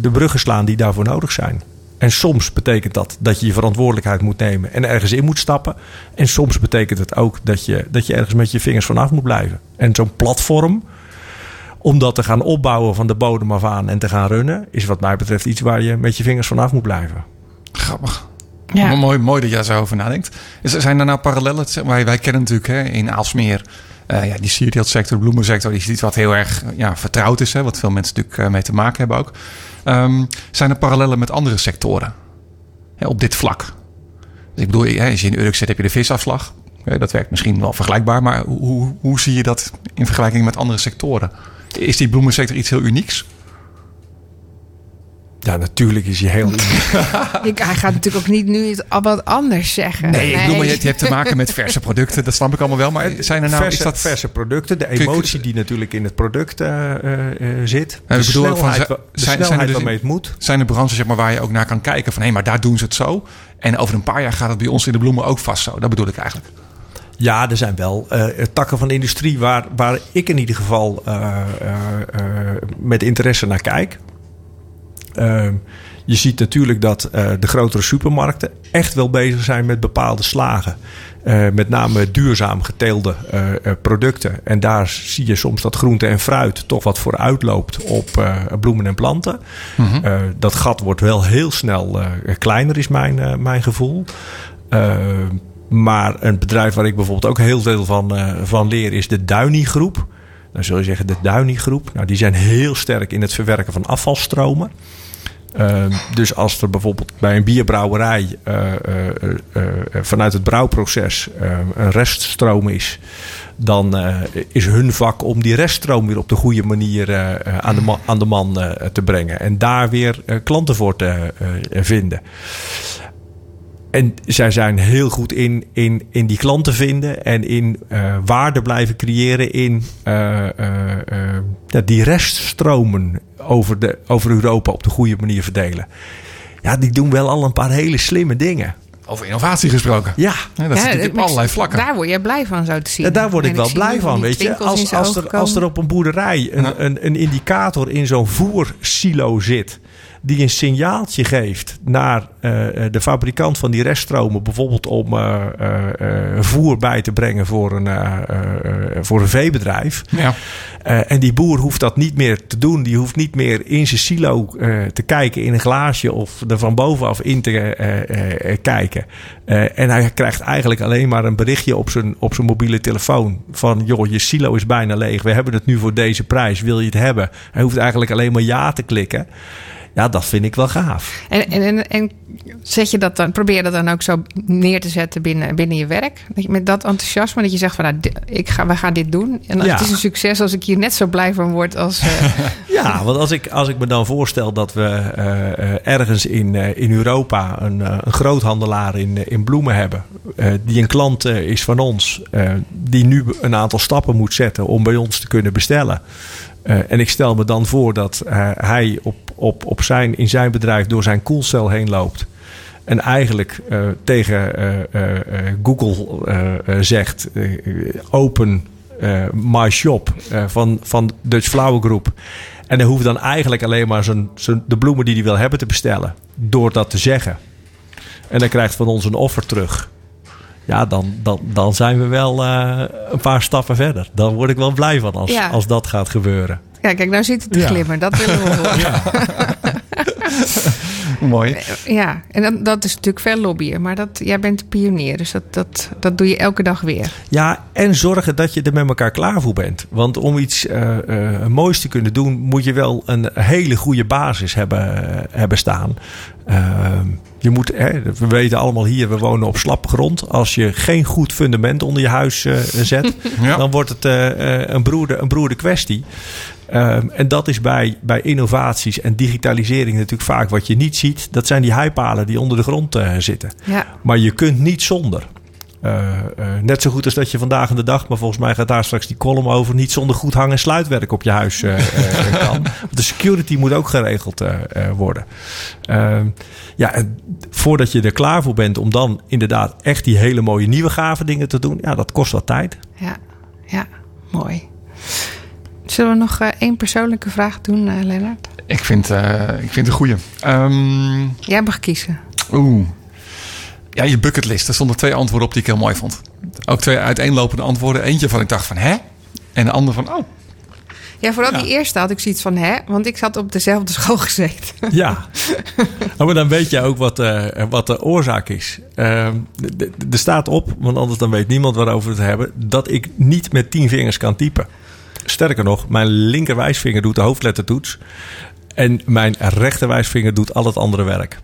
de bruggen slaan die daarvoor nodig zijn. En soms betekent dat dat je je verantwoordelijkheid moet nemen en ergens in moet stappen. En soms betekent het ook dat je, dat je ergens met je vingers vanaf moet blijven. En zo'n platform, om dat te gaan opbouwen van de bodem af aan en te gaan runnen, is wat mij betreft iets waar je met je vingers vanaf moet blijven. Grappig. Ja. Mooi, mooi dat jij zo over nadenkt. Zijn er nou parallellen? Maar, wij kennen natuurlijk hè, in Aalsmeer eh, ja, die sierteeltsector, de bloemensector. Die is iets wat heel erg ja, vertrouwd is. Hè, wat veel mensen natuurlijk eh, mee te maken hebben ook. Ehm, zijn er parallellen met andere sectoren hè, op dit vlak? Dus ik bedoel, hè, als je in Urk zit, heb je de visafslag. Dat werkt misschien wel vergelijkbaar. Maar hoe, hoe, hoe zie je dat in vergelijking met andere sectoren? Is die bloemensector iets heel unieks? Ja, natuurlijk is je heel. Ik, hij gaat natuurlijk ook niet nu wat anders zeggen. Nee, ik bedoel, maar je, je hebt te maken met verse producten. Dat snap ik allemaal wel. Maar zijn er nou... verse, is dat, verse producten, de emotie die natuurlijk in het product eh, eh, eh, zit. Ja, de ik bedoel ook van, zijn- zijn- zijn er dus waarmee in- het moet. zijn er branches zeg maar, waar je ook naar kan kijken van hé, maar daar doen ze het zo. En over een paar jaar gaat het bij ons in de bloemen ook vast zo. Dat bedoel ik eigenlijk. Ja, er zijn wel eh, takken van de industrie waar, waar ik in ieder geval eh, eh, met interesse naar kijk. Ehm, je ziet natuurlijk dat de grotere supermarkten echt wel bezig zijn met bepaalde slagen. Met name duurzaam geteelde producten. En daar zie je soms dat groente en fruit toch wat vooruit loopt op bloemen en planten. Eh, dat gat wordt wel heel snel kleiner, is mijn, mijn gevoel. Eh, maar een bedrijf waar ik bijvoorbeeld ook heel veel van, eh, van leer is de Duini Groep. Dan zul je zeggen de Duini Groep. Nou, die zijn heel sterk in het verwerken van afvalstromen. Eh, dus als er bijvoorbeeld bij een bierbrouwerij eh, eh, vanuit het brouwproces een reststroom is, dan is hun vak om die reststroom weer op de goede manier aan, de man, aan de man te brengen. En daar weer klanten voor te vinden. En zij zijn heel goed in, in, in die klanten vinden en in eh, waarde blijven creëren in eh, eh, eh, ja, die reststromen over, de, over Europa op de goede manier verdelen. Ja, die doen wel al een paar hele slimme dingen. Over innovatie gesproken. Ja, Ja, dat zit natuurlijk op allerlei vlakken. Daar word je blij van, zo te zien. Ja, daar word ik En wel blij van, weet je. Als, als, er, als er op een boerderij een, Ja. een, een indicator in zo'n voersilo zit... die een signaaltje geeft naar eh, eh, de fabrikant van die reststromen... bijvoorbeeld om eh, voer bij te brengen voor een, voor een veebedrijf... Ja. En die boer hoeft dat niet meer te doen. Die hoeft niet meer in zijn silo te kijken in een glaasje of er van bovenaf in te kijken. En hij krijgt eigenlijk alleen maar een berichtje op zijn, op zijn mobiele telefoon. Van joh, je silo is bijna leeg. We hebben het nu voor deze prijs. Wil je het hebben? Hij hoeft eigenlijk alleen maar ja te klikken. Ja, dat vind ik wel gaaf. En, en, en, en zet je dat dan, probeer je dat dan ook zo neer te zetten binnen, binnen je werk? Dat je met dat enthousiasme dat je zegt van nou, ik ga, we gaan dit doen. En Ja. het is een succes als ik hier net zo blij van word als. eh, Ja, want als ik, als ik me dan voorstel dat we eh, ergens in, eh, in Europa een, een groothandelaar in, in bloemen hebben, die een klant is van ons, die nu een aantal stappen moet zetten om bij ons te kunnen bestellen. En ik stel me dan voor dat hij op, op, op zijn, in zijn bedrijf door zijn koelcel heen loopt. En eigenlijk eh, tegen eh, eh, Google zegt: open my shop van, van Dutch Flower Group. En hij hoeft dan eigenlijk alleen maar zijn, zijn, de bloemen die hij wil hebben te bestellen. Door dat te zeggen. En hij krijgt van ons een offer terug. Ja, dan, dan, dan zijn we wel een paar stappen verder. Dan word ik wel blij van als, Ja. als dat gaat gebeuren. Ja, kijk, nou zit het te Ja. glimmen. Dat willen we horen. Mooi. Ja, en dat, dat is natuurlijk veel lobbyen. Maar dat, jij bent de pionier, dus dat, dat, dat doe je elke dag weer. Ja, en zorgen dat je er met elkaar klaar voor bent. Want om iets eh, eh, moois te kunnen doen, moet je wel een hele goede basis hebben, eh, hebben staan. Je moet, hè, we weten allemaal hier, we wonen op slappe grond. Als je geen goed fundament onder je huis eh, zet, Ja. dan wordt het een, broerde, een broerde kwestie. Ehm, en dat is bij, bij innovaties en digitalisering natuurlijk vaak wat je niet ziet. Dat zijn die heipalen die onder de grond eh, zitten. Ja, Maar je kunt niet zonder. Eh, eh, net zo goed als dat je vandaag in de dag, maar volgens mij gaat daar straks die column over, niet zonder goed hang- en sluitwerk op je huis eh, kan. Want de security moet ook geregeld worden. Ehm, ja, voordat je er klaar voor bent om dan inderdaad echt die hele mooie nieuwe gave dingen te doen, ja, dat kost wat tijd. ja, ja, mooi. Zullen we nog eh, één persoonlijke vraag doen, eh Lennart? Ik vind, eh, ik vind het een goeie. Ehm, Jij mag kiezen. Oeh. Ja, je bucketlist. Er stonden twee antwoorden op die ik heel mooi vond. Ook twee uiteenlopende antwoorden. Eentje van ik dacht van hè? En de andere van oh. Ja, vooral Ja. die eerste had ik zoiets van hè, want ik zat op dezelfde school gezeten. Ja, Oh, maar dan weet je ook wat, eh, wat de oorzaak is. Ehm, d- er staat op, want anders dan weet niemand waarover het hebben, dat ik niet met tien vingers kan typen. Sterker nog, mijn linkerwijsvinger doet de hoofdlettertoets. En mijn rechterwijsvinger doet al het andere werk.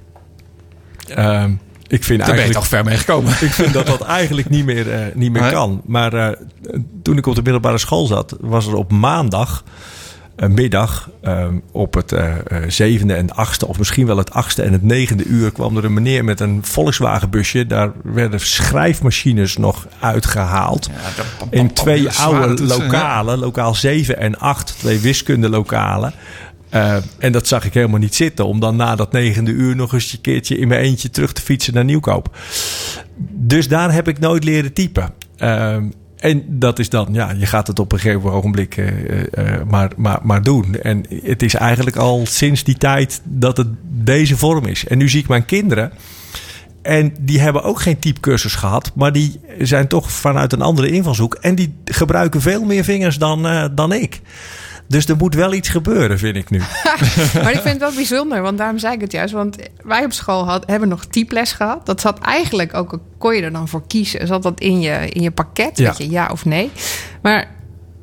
Ehm, ik vind Daar ben je toch ver mee gekomen. Ik vind dat dat eigenlijk niet meer, eh, niet meer kan. Maar eh, toen ik op de middelbare school zat, was er op maandag een middag ehm, op het eh, eh, zevende en achtste, of misschien wel het achtste en het negende uur, kwam er een meneer met een Volkswagenbusje. Daar werden schrijfmachines nog uitgehaald. In twee oude lokalen, lokaal 7 en 8, twee wiskundelokalen. Eh, en dat zag ik helemaal niet zitten. Om dan na dat negende uur nog eens een keertje in mijn eentje terug te fietsen naar Nieuwkoop. Dus daar heb ik nooit leren typen. Ehm, en dat is dan, ja, je gaat het op een gegeven ogenblik eh, eh, maar, maar, maar doen. En het is eigenlijk al sinds die tijd dat het deze vorm is. En nu zie ik mijn kinderen. En die hebben ook geen typecursus gehad. Maar die zijn toch vanuit een andere invalshoek. En die gebruiken veel meer vingers dan, eh, dan ik. Dus er moet wel iets gebeuren, vind ik nu. maar ik vind het wel bijzonder, want daarom zei ik het juist. Want wij op school had, hebben nog typles gehad. Dat zat eigenlijk ook, kon je er dan voor kiezen. Zat dat in je, in je pakket, Ja. weet je, ja of nee. Maar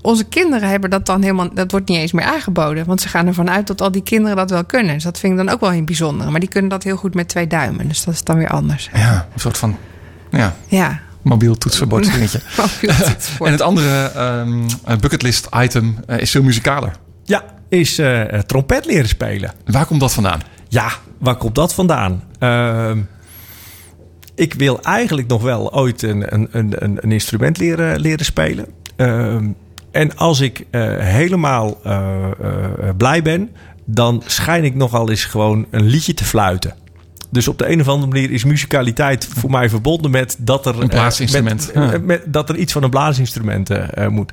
onze kinderen hebben dat dan helemaal, dat wordt niet eens meer aangeboden. Want ze gaan ervan uit dat al die kinderen dat wel kunnen. Dus dat vind ik dan ook wel een bijzondere. Maar die kunnen dat heel goed met twee duimen. Dus dat is dan weer anders. Ja, een soort van ja, Ja. Mobiel toetsenbord dingetje. en het andere ehm, eh, bucketlist item eh, is veel muzikaler. Ja, is eh, trompet leren spelen. Waar komt dat vandaan? Ja, waar komt dat vandaan? Ehm, ik wil eigenlijk nog wel ooit een, een, een, een- een instrument leren, leren spelen. Ehm, en als ik eh, helemaal eh, eh, blij ben, dan schijn ik nogal eens gewoon een liedje te fluiten. Dus op de een of andere manier is muzikaliteit voor mij verbonden met dat er Een blaasinstrument. eh, met- Ja. met- dat er iets van een blaasinstrument eh, eh, moet.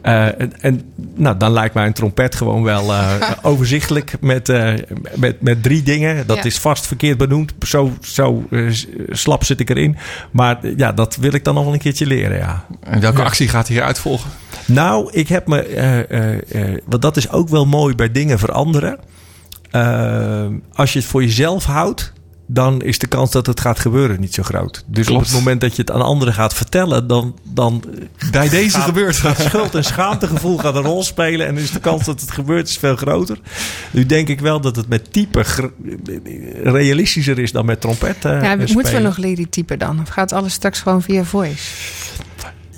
Eh, en en nou, dan lijkt mij een trompet gewoon wel eh, overzichtelijk met, eh, met, met drie dingen. Dat Ja. is vast verkeerd benoemd. Zo, zo eh, slap zit ik erin. Maar eh, ja, dat wil ik dan nog wel een keertje leren, ja. En welke actie gaat hier uitvolgen? Nou, ik heb me. eh, eh, eh, want dat is ook wel mooi bij dingen veranderen. Eh, als je het voor jezelf houdt, dan is de kans dat het gaat gebeuren niet zo groot. Dus Klopt. op het moment dat je het aan anderen gaat vertellen, dan, dan Bij deze gaat, gebeurt gaat schuld- en schaamtegevoel gaat een rol spelen. En dan is de kans dat het gebeurt is veel groter. Nu denk ik wel dat het met type realistischer is dan met trompet. eh, Ja, moeten we nog leren typen dan? Of gaat alles straks gewoon via voice?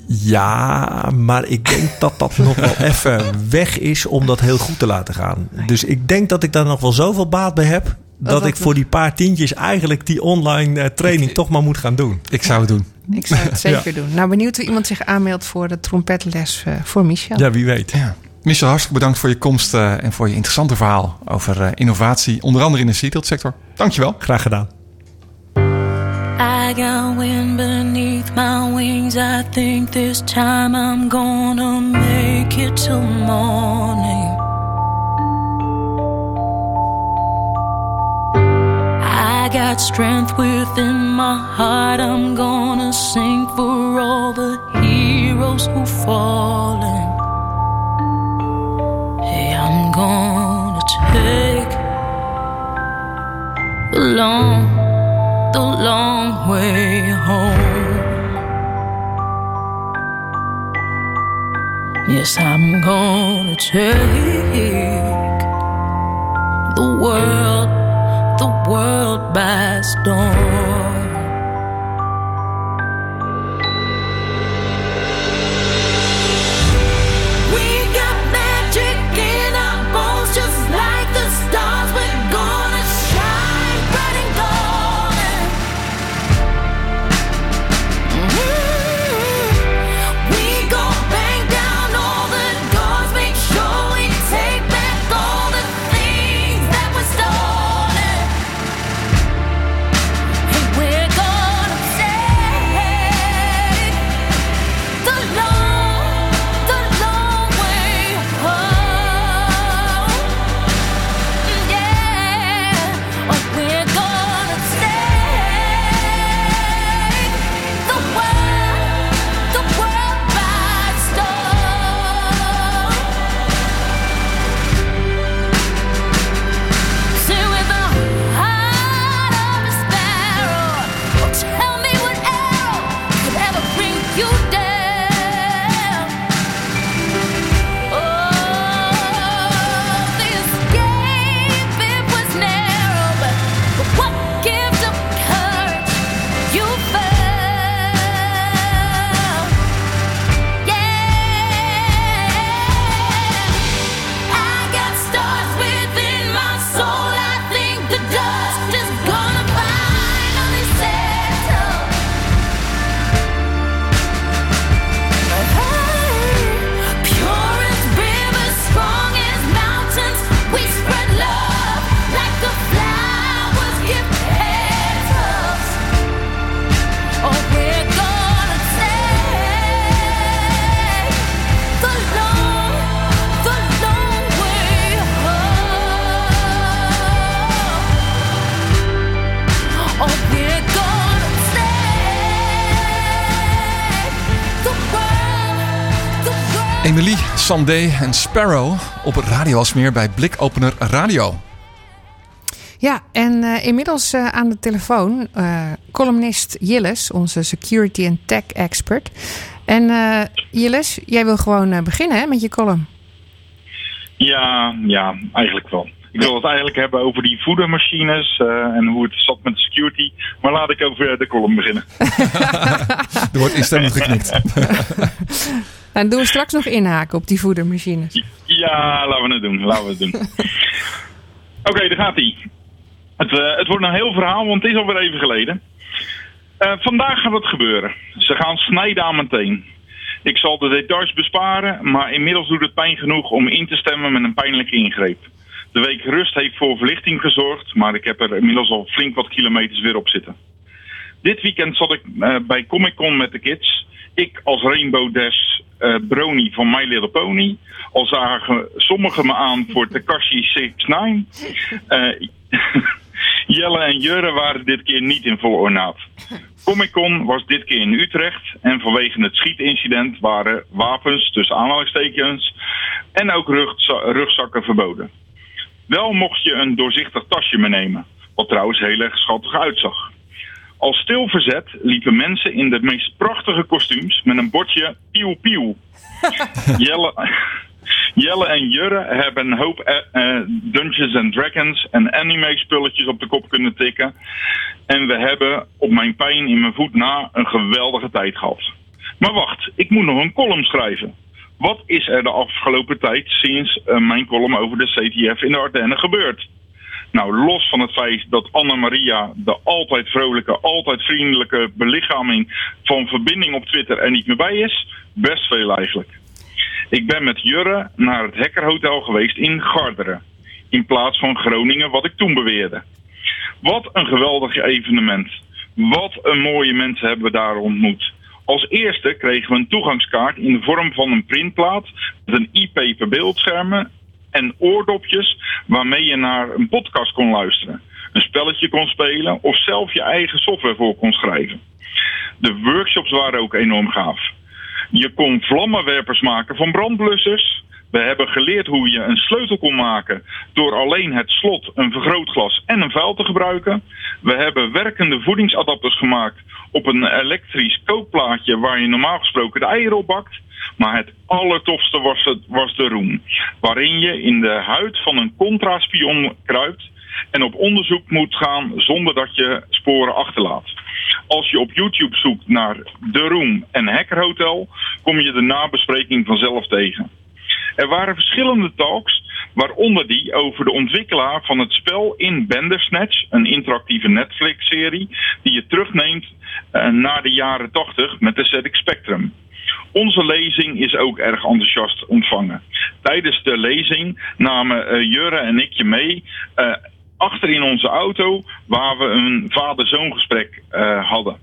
Ja, maar ik denk dat dat nog wel even weg is om dat heel goed te laten gaan. Dus ik denk dat ik daar nog wel zoveel baat bij heb. Dat dat ik voor die paar tientjes eigenlijk die online eh, training toch maar moet gaan doen. Ik zou het doen. Ik zou het zeker doen. Nou, benieuwd of iemand zich aanmeldt voor de trompetles eh, voor Michel. Ja, wie weet. Ja. Michel, hartstikke bedankt voor je komst eh, en voor je interessante verhaal over eh, innovatie, onder andere in de seatbelt sector. Dankjewel. Graag gedaan. I got wind beneath my wings. I think this time I'm gonna make it till morning. I got strength within my heart. I'm gonna sing for all the heroes who've fallen. Hey, I'm gonna take the long the long way home. Yes, I'm gonna take the world, the world by storm. Emily, Sandé en Sparrow op Radio Alsmeer bij Blikopener Radio. Ja, en eh, inmiddels eh, aan de telefoon eh, columnist Jilles, onze security en tech expert. En eh Jilles, jij wil gewoon beginnen hè, met je column. Ja, ja, eigenlijk wel. Ik wil het eigenlijk hebben over die voedermachines eh, en hoe het zat met de security. Maar laat ik over de column beginnen. Er wordt instemmend geknikt. En doen we straks nog inhaken op die voedermachines. Ja, laten we het doen. Laten we het doen. Oké, daar gaat hij. Het, eh, het wordt een heel verhaal, want het is alweer even geleden. Eh, vandaag gaat het gebeuren. Ze gaan snijden aan mijn teen. Ik zal de details besparen, maar inmiddels doet het pijn genoeg om in te stemmen met een pijnlijke ingreep. De week rust heeft voor verlichting gezorgd, maar ik heb er inmiddels al flink wat kilometers weer op zitten. Dit weekend zat ik eh, bij Comic Con met de kids. Ik als Rainbow Dash eh Brony van My Little Pony. Al zagen sommigen me aan voor Takashi 69. Eh Jelle en Jurre waren dit keer niet in vol ornaat. Comic Con was dit keer in Utrecht en vanwege het schietincident waren wapens, tussen aanhalingstekens, en ook rugza- rugzakken verboden. Wel mocht je een doorzichtig tasje meenemen. Wat trouwens heel erg schattig uitzag. Als stil verzet liepen mensen in de meest prachtige kostuums met een bordje pieuw pieuw. Jelle, Jelle en Jurre hebben een hoop eh, Dungeons and Dragons en anime spulletjes op de kop kunnen tikken. En we hebben op mijn pijn in mijn voet na een geweldige tijd gehad. Maar wacht, ik moet nog een column schrijven. Wat is er de afgelopen tijd sinds eh, mijn column over de CTF in de Ardennen gebeurd? Nou, los van het feit dat Anna-Maria, de altijd vrolijke, altijd vriendelijke belichaming van verbinding op Twitter er niet meer bij is, best veel eigenlijk. Ik ben met Jurre naar het Hekkerhotel geweest in Garderen, in plaats van Groningen, wat ik toen beweerde. Wat een geweldig evenement. Wat een mooie mensen hebben we daar ontmoet. Als eerste kregen we een toegangskaart in de vorm van een printplaat met een IP per beeldschermen en oordopjes waarmee je naar een podcast kon luisteren, een spelletje kon spelen of zelf je eigen software voor kon schrijven. De workshops waren ook enorm gaaf. Je kon vlammenwerpers maken van brandblussers. We hebben geleerd hoe je een sleutel kon maken door alleen het slot, een vergrootglas en een vuil te gebruiken. We hebben werkende voedingsadapters gemaakt op een elektrisch kookplaatje waar je normaal gesproken de eieren op bakt. Maar het allertofste was, het, was de roem, waarin je in de huid van een contraspion kruipt en op onderzoek moet gaan zonder dat je sporen achterlaat. Als je op YouTube zoekt naar De Room en Hackerhotel, kom je de nabespreking vanzelf tegen. Er waren verschillende talks, waaronder die over de ontwikkelaar van het spel in Bandersnatch, een interactieve Netflix-serie die je terugneemt uh, naar de jaren 80 met de ZX Spectrum. Onze lezing is ook erg enthousiast ontvangen. Tijdens de lezing namen uh, Jurre en ik je mee uh, achter in onze auto waar we een vader-zoon gesprek hadden.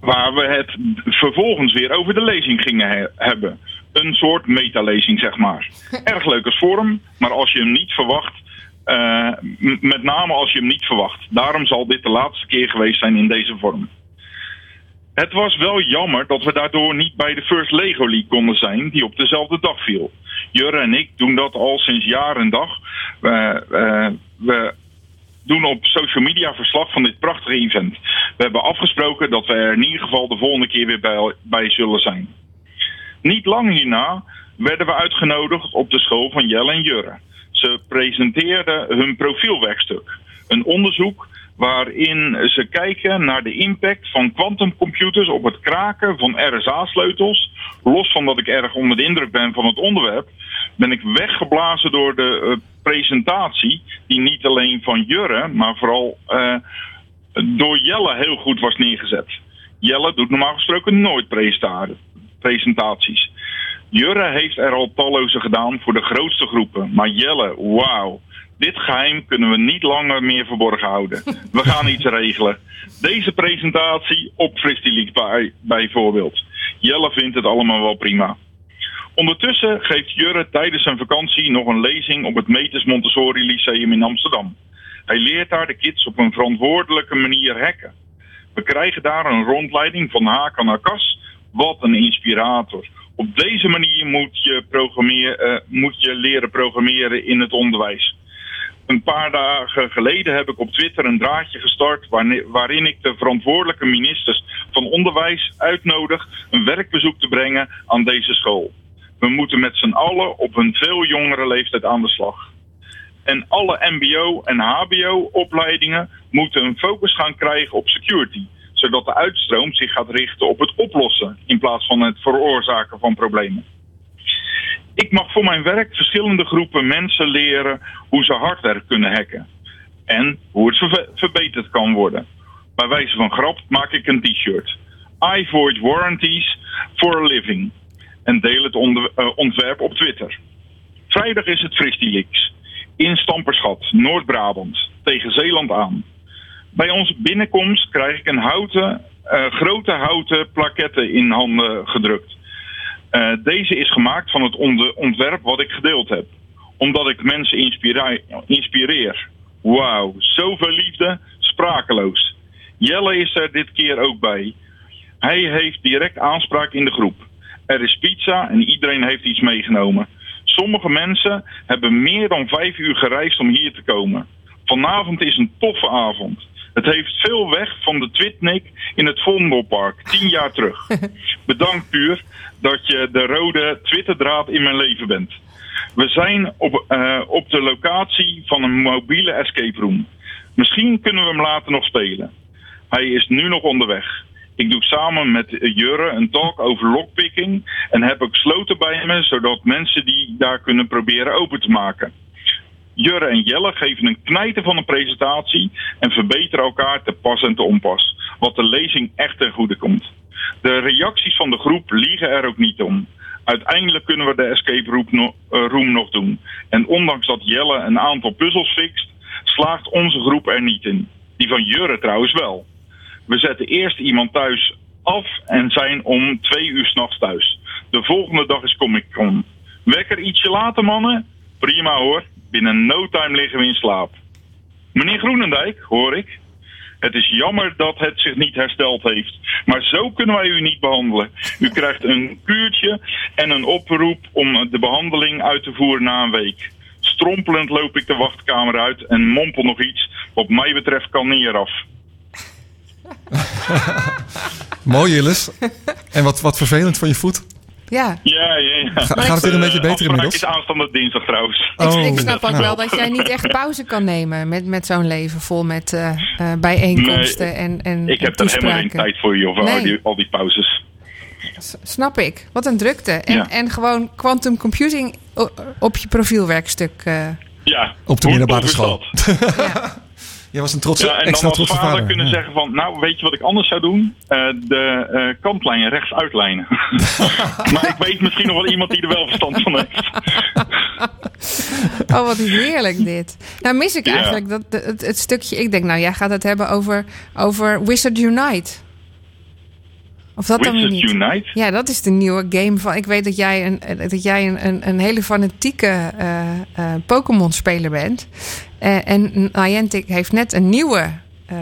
Waar we het vervolgens weer over de lezing gingen he hebben. Een soort metalezing, zeg maar. Erg leuk als vorm, maar als je hem niet verwacht, uh, met name als je hem niet verwacht. Daarom zal dit de laatste keer geweest zijn in deze vorm. Het was wel jammer dat we daardoor niet bij de First Lego League konden zijn, die op dezelfde dag viel. Jurre en ik doen dat al sinds jaar en dag. Uh, uh, we doen op social media verslag van dit prachtige event. We hebben afgesproken dat we er in ieder geval de volgende keer weer bij, bij zullen zijn. Niet lang hierna werden we uitgenodigd op de school van Jelle en Jurre. Ze presenteerden hun profielwerkstuk. Een onderzoek waarin ze kijken naar de impact van quantumcomputers op het kraken van RSA-sleutels. Los van dat ik erg onder de indruk ben van het onderwerp, ben ik weggeblazen door de uh, presentatie, die niet alleen van Jurre, maar vooral uh, door Jelle heel goed was neergezet. Jelle doet normaal gesproken nooit presentaties. Jurre heeft er al talloze gedaan voor de grootste groepen, maar Jelle, wauw. Dit geheim kunnen we niet langer meer verborgen houden. We gaan iets regelen. Deze presentatie op Fristileaks bij, bijvoorbeeld. Jelle vindt het allemaal wel prima. Ondertussen geeft Jurre tijdens zijn vakantie nog een lezing op het Metis Montessori Lyceum in Amsterdam. Hij leert daar de kids op een verantwoordelijke manier hacken. We krijgen daar een rondleiding van haken naar kas. Wat een inspirator. Op deze manier moet je, uh, moet je leren programmeren in het onderwijs. Een paar dagen geleden heb ik op Twitter een draadje gestart waarin ik de verantwoordelijke ministers van onderwijs uitnodig een werkbezoek te brengen aan deze school. We moeten met z'n allen op een veel jongere leeftijd aan de slag. En alle MBO- en HBO-opleidingen moeten een focus gaan krijgen op security, zodat de uitstroom zich gaat richten op het oplossen in plaats van het veroorzaken van problemen. Ik mag voor mijn werk verschillende groepen mensen leren hoe ze hardware kunnen hacken. En hoe het ver verbeterd kan worden. Bij wijze van grap maak ik een t-shirt. I void warranties for a living. En deel het uh, ontwerp op Twitter. Vrijdag is het Fristileaks. In Stamperschat, Noord-Brabant. Tegen Zeeland aan. Bij onze binnenkomst krijg ik een houten, uh, grote houten plaketten in handen gedrukt. Uh, deze is gemaakt van het ontwerp wat ik gedeeld heb. Omdat ik mensen inspireer. Wauw, zoveel liefde, sprakeloos. Jelle is er dit keer ook bij. Hij heeft direct aanspraak in de groep. Er is pizza en iedereen heeft iets meegenomen. Sommige mensen hebben meer dan vijf uur gereisd om hier te komen. Vanavond is een toffe avond. Het heeft veel weg van de Twitnik in het Vondelpark, tien jaar terug. Bedankt puur dat je de rode Twitterdraad in mijn leven bent. We zijn op, eh, op de locatie van een mobiele escape room. Misschien kunnen we hem later nog spelen. Hij is nu nog onderweg. Ik doe samen met Jurre een talk over lockpicking en heb ook sloten bij me, zodat mensen die daar kunnen proberen open te maken. Jurre en Jelle geven een knijter van een presentatie en verbeteren elkaar te pas en te onpas, wat de lezing echt ten goede komt. De reacties van de groep liegen er ook niet om. Uiteindelijk kunnen we de escape eh, room nog doen. En ondanks dat Jelle een aantal puzzels fixt, slaagt onze groep er niet in. Die van Jurre trouwens wel. We zetten eerst iemand thuis af en zijn om twee uur s'nachts thuis. De volgende dag is Comic Con. Wekker ietsje later, mannen? Prima hoor. Binnen no time liggen we in slaap. Meneer Groenendijk, hoor ik. Het is jammer dat het zich niet hersteld heeft. Maar zo kunnen wij u niet behandelen. U krijgt een kuurtje en een oproep om de behandeling uit te voeren na een week. Strompelend loop ik de wachtkamer uit en mompel nog iets. Wat mij betreft kan niet eraf. Mooi, Jillis. En wat, wat vervelend voor je voet. Ja, Ja, ja, ja. Ga- gaat het weer een beetje beter Afspraak inmiddels? is aanstaande dinsdag trouwens. ik, Oh, ik snap ook nou. wel dat jij niet echt pauze kan nemen met, met zo'n leven vol met eh, eh, bijeenkomsten Nee, en, en Ik heb er helemaal geen tijd voor, joh, voor al, die, al die pauzes. S- Snap ik. Wat een drukte. En, Ja. en gewoon quantum computing op je profielwerkstuk. eh, Ja, Op de middelbare school. ja. Jij was een trotse, Ja, en dan als vader, vader. kunnen Ja. zeggen van, nou weet je wat ik anders zou doen? Eh, de eh kantlijn rechts uitlijnen. maar ik weet misschien nog wel iemand die er wel verstand van heeft. Oh, wat heerlijk dit. Nou mis ik Ja. eigenlijk dat, het, het stukje... Ik denk, nou, jij gaat het hebben over, over Wizard Unite. Of dat dan niet? Unite? Ja, dat is de nieuwe game van... Ik weet dat jij een, dat jij een, een, een hele fanatieke eh, eh, Pokémon-speler bent. Eh, en Niantic heeft net een nieuwe eh,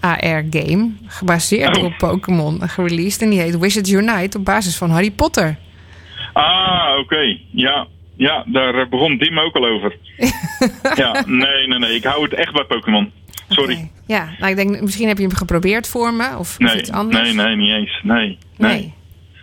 AR-game... gebaseerd Oh. op Pokémon gereleased. En die heet Wizards Unite op basis van Harry Potter. Ah, oké. Ja. ja, daar eh, begon Dim ook al over. ja, nee, nee, nee. Ik hou het echt bij Pokémon. Sorry. Ja, nou, ik denk, misschien heb je hem geprobeerd voor me. Of, iets anders. nee, nee, niet eens. Nee, nee. Nee.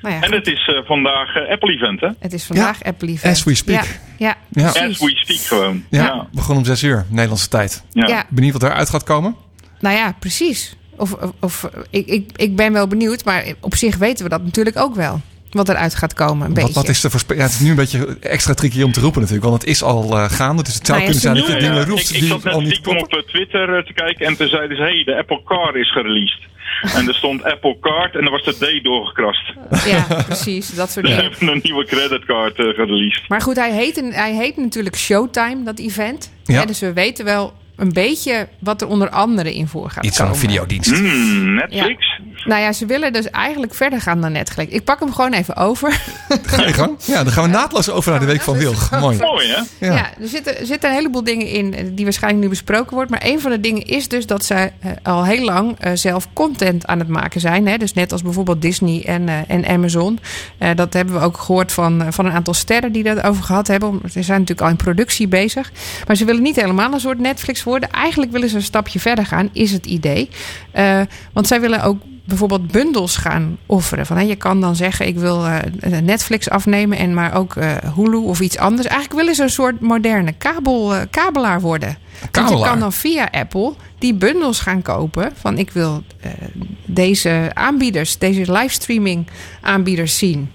Nou ja, En het is eh, vandaag Apple-event, hè? Het is vandaag Apple Event. as we speak. Ja, ja, Ja. As we speak gewoon. Ja, Ja. begon om zes uur, Nederlandse tijd. ja. Ja. Benieuwd wat eruit gaat komen? Nou ja, precies. Of, of, of- ik, ik, ik ben wel benieuwd, maar op zich weten we dat natuurlijk ook wel. Wat eruit gaat komen, een Wat, beetje. wat is de voorspe- ja, het is nu een beetje extra tricky om te roepen natuurlijk. Want het is al eh, gaande. Dus het zou Nou kunnen zijn dat je dingen roept Ik, ik die zat net al niet op eh, Twitter eh, te kijken en toen zeiden ze... hey, de Apple Car is gereleased. en er stond Apple Card en er was de D doorgekrast. Ja, precies. Dat soort Ze dingen. hebben een nieuwe creditcard eh gereleased. Maar goed, hij heet, hij heet natuurlijk Showtime, dat event. Ja. Ja, dus we weten wel een beetje wat er onder andere in voor gaat Iets van een komen. videodienst. Hmm, Netflix? Nou ja, ze willen dus eigenlijk verder gaan dan Netflix. Ik pak hem gewoon even over. Ga je gang? Ja, dan gaan we naadloos over naar de Week van Wilg. Mooi. Mooi, hè? Ja. Ja, er zitten, er zitten een heleboel dingen in die waarschijnlijk nu besproken wordt. Maar een van de dingen is dus dat zij eh, al heel lang eh, zelf content aan het maken zijn. Hè? Dus net als bijvoorbeeld Disney en, eh, en Amazon. Eh, dat hebben we ook gehoord van, van een aantal sterren die dat over gehad hebben. Ze zijn natuurlijk al in productie bezig. Maar ze willen niet helemaal een soort Netflix worden. Eigenlijk willen ze een stapje verder gaan, is het idee. Eh, want zij willen ook bijvoorbeeld bundels gaan offeren. Van, hè, je kan dan zeggen, ik wil eh, Netflix afnemen en maar ook eh, Hulu of iets anders. Eigenlijk willen ze een soort moderne kabel, kabelaar worden. Want je Kabelaar? kan dan via Apple die bundels gaan kopen. Van ik wil deze aanbieders, deze livestreaming aanbieders zien.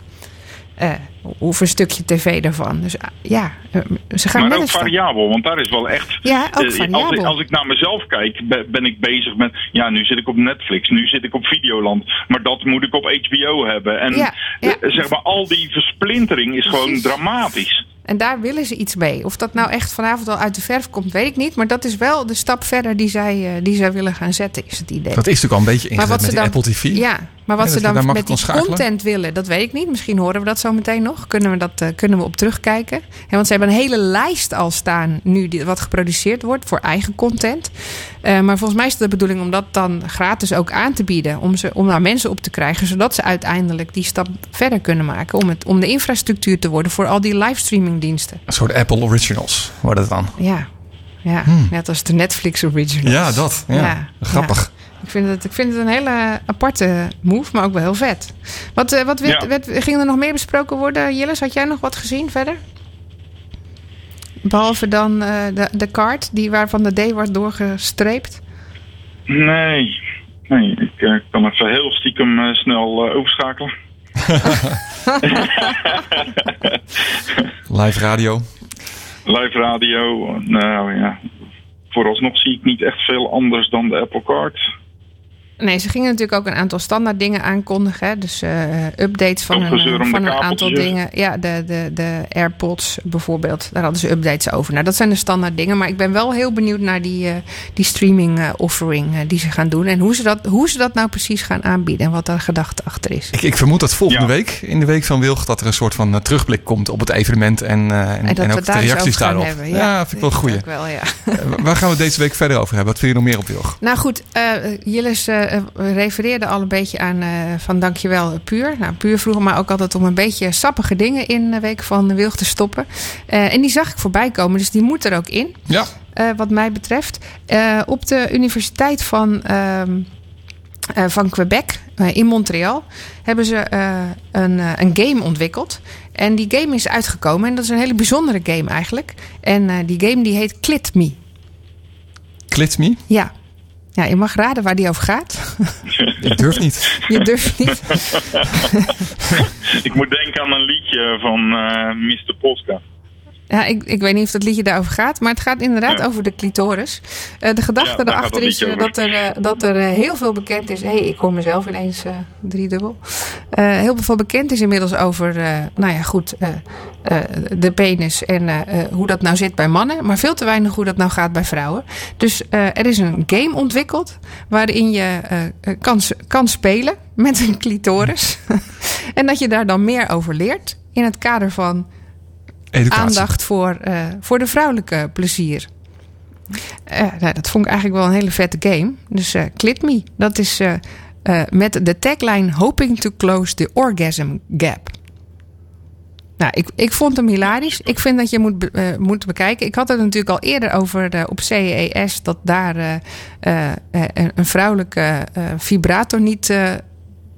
Eh, of een stukje tv daarvan. Dus ah, ja, eh, ze gaan Maar ook variabel, want daar is wel echt... Ja, ook eh, als, ik, variabel. als ik naar mezelf kijk, be- ben ik bezig met... Ja, nu zit ik op Netflix, nu zit ik op Videoland. Maar dat moet ik op HBO hebben. En Ja, ja. zeg maar, al die versplintering is gewoon dramatisch. En daar willen ze iets mee. Of dat nou echt vanavond al uit de verf komt, weet ik niet. Maar dat is wel de stap verder die zij, die zij willen gaan zetten, is het idee. Dat is natuurlijk al een beetje ingezet met die Apple TV. Ja, maar wat Ja, ze daar dan met die schakelen. content willen, dat weet ik niet. Misschien horen we dat zo meteen nog. Kunnen we, dat, eh, kunnen we op terugkijken. Ja, want ze hebben een hele lijst al staan nu die, wat geproduceerd wordt voor eigen content. Eh, maar volgens mij is het de bedoeling om dat dan gratis ook aan te bieden. Om, ze, om daar mensen op te krijgen, zodat ze uiteindelijk die stap verder kunnen maken. Om, het, om de infrastructuur te worden voor al die livestreamingdiensten. Een soort Apple Originals worden het dan. Ja, Ja, net als de Netflix originals. Hmm. Ja, dat. Ja. Ja, Grappig. Ik vind, het, ik vind het een hele aparte move, maar ook wel heel vet. Wat, eh, wat werd, Ja. werd- ging er nog meer besproken worden, Jillis? Had jij nog wat gezien verder? Behalve dan eh, de, de kaart die waarvan de D wordt doorgestreept. Nee, nee ik eh, kan even heel stiekem eh, snel eh, overschakelen. Live radio. Live radio, nou ja. Vooralsnog zie ik niet echt veel anders dan de Apple Card. Nee, ze gingen natuurlijk ook een aantal standaard dingen aankondigen. Hè? Dus eh, updates van, een, de van een aantal dingen. Ja, de, de, de AirPods bijvoorbeeld. Daar hadden ze updates over. Nou, dat zijn de standaard dingen. Maar ik ben wel heel benieuwd naar die, eh, die streaming eh, offering die ze gaan doen. En hoe ze, dat, hoe ze dat nou precies gaan aanbieden. En wat daar gedachte achter is. Ik, ik vermoed dat volgende Ja. week, in de week van Wilg, dat er een soort van terugblik komt op het evenement en, eh, en, En dat en ook de daar eens reacties daarop. hebben. Ja, vind ik wel wel, ja. Waar gaan we deze week verder over hebben? Wat vind je nog meer op Wilg? Nou goed, eh Jillis eh, refereerde al een beetje aan eh, van dankjewel Puur. Nou, Puur vroeg me ook altijd om een beetje sappige dingen in de week van Wilg te stoppen. Eh, en die zag ik voorbij komen, dus die moet er ook in. Ja. eh, wat mij betreft. Eh, op de Universiteit van, ehm, eh, van Quebec eh, in Montreal hebben ze eh, een, eh, een game ontwikkeld. En die game is uitgekomen en dat is een hele bijzondere game eigenlijk. En eh, die game die heet Clit Me. Klit me? Ja. Ja, je mag raden waar die over gaat. Ik durf niet. Je durft niet. Ik moet denken aan een liedje van eh Mr. Polska. Ja, ik, ik weet niet of dat liedje daarover gaat, maar het gaat inderdaad Ja. over de clitoris. Eh, de gedachte Ja, erachter is eh, dat er, eh, dat er heel veel bekend is. Hé, hey, ik hoor mezelf ineens driedubbel. Heel veel bekend is inmiddels over, nou ja, goed, de penis en hoe dat nou zit bij mannen. Maar veel te weinig hoe dat nou gaat bij vrouwen. Dus er is een game ontwikkeld waarin je kan, kan spelen met een clitoris. en dat je daar dan meer over leert in het kader van Aandacht voor, eh, voor de vrouwelijke plezier. Eh, nou, dat vond ik eigenlijk wel een hele vette game. Dus eh Clit Me, dat is met de tagline Hoping to close the orgasm gap. Nou, ik, ik vond hem hilarisch. Ik vind dat je moet, moet bekijken. Ik had het natuurlijk al eerder over op CES... dat daar een, vrouwelijke vibrator niet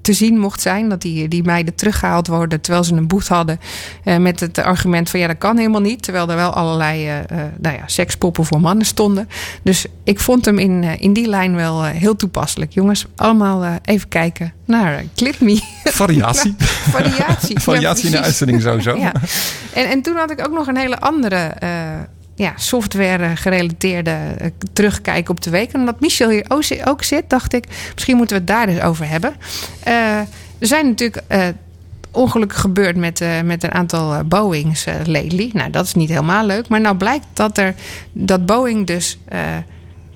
te zien mocht zijn. Dat die, die meiden teruggehaald worden terwijl ze een boet hadden. eh, met het argument van ja, dat kan helemaal niet. Terwijl er wel allerlei eh, eh, nou ja, sekspoppen voor mannen stonden. Dus ik vond hem in, in die lijn wel heel toepasselijk. Jongens, allemaal even kijken naar Clip Me. Variatie. Variatie. Variatie in de uitzending sowieso. Ja. En, en toen had ik ook nog een hele andere ja, software gerelateerde eh, terugkijken op de week. En omdat Michel hier ook zi- ook zit, dacht ik, misschien moeten we het daar eens over hebben. Eh, er zijn natuurlijk eh, ongelukken gebeurd met, eh, met een aantal eh, Boeings eh, lately. Nou, dat is niet helemaal leuk. Maar nou blijkt dat, er, dat Boeing dus... eh,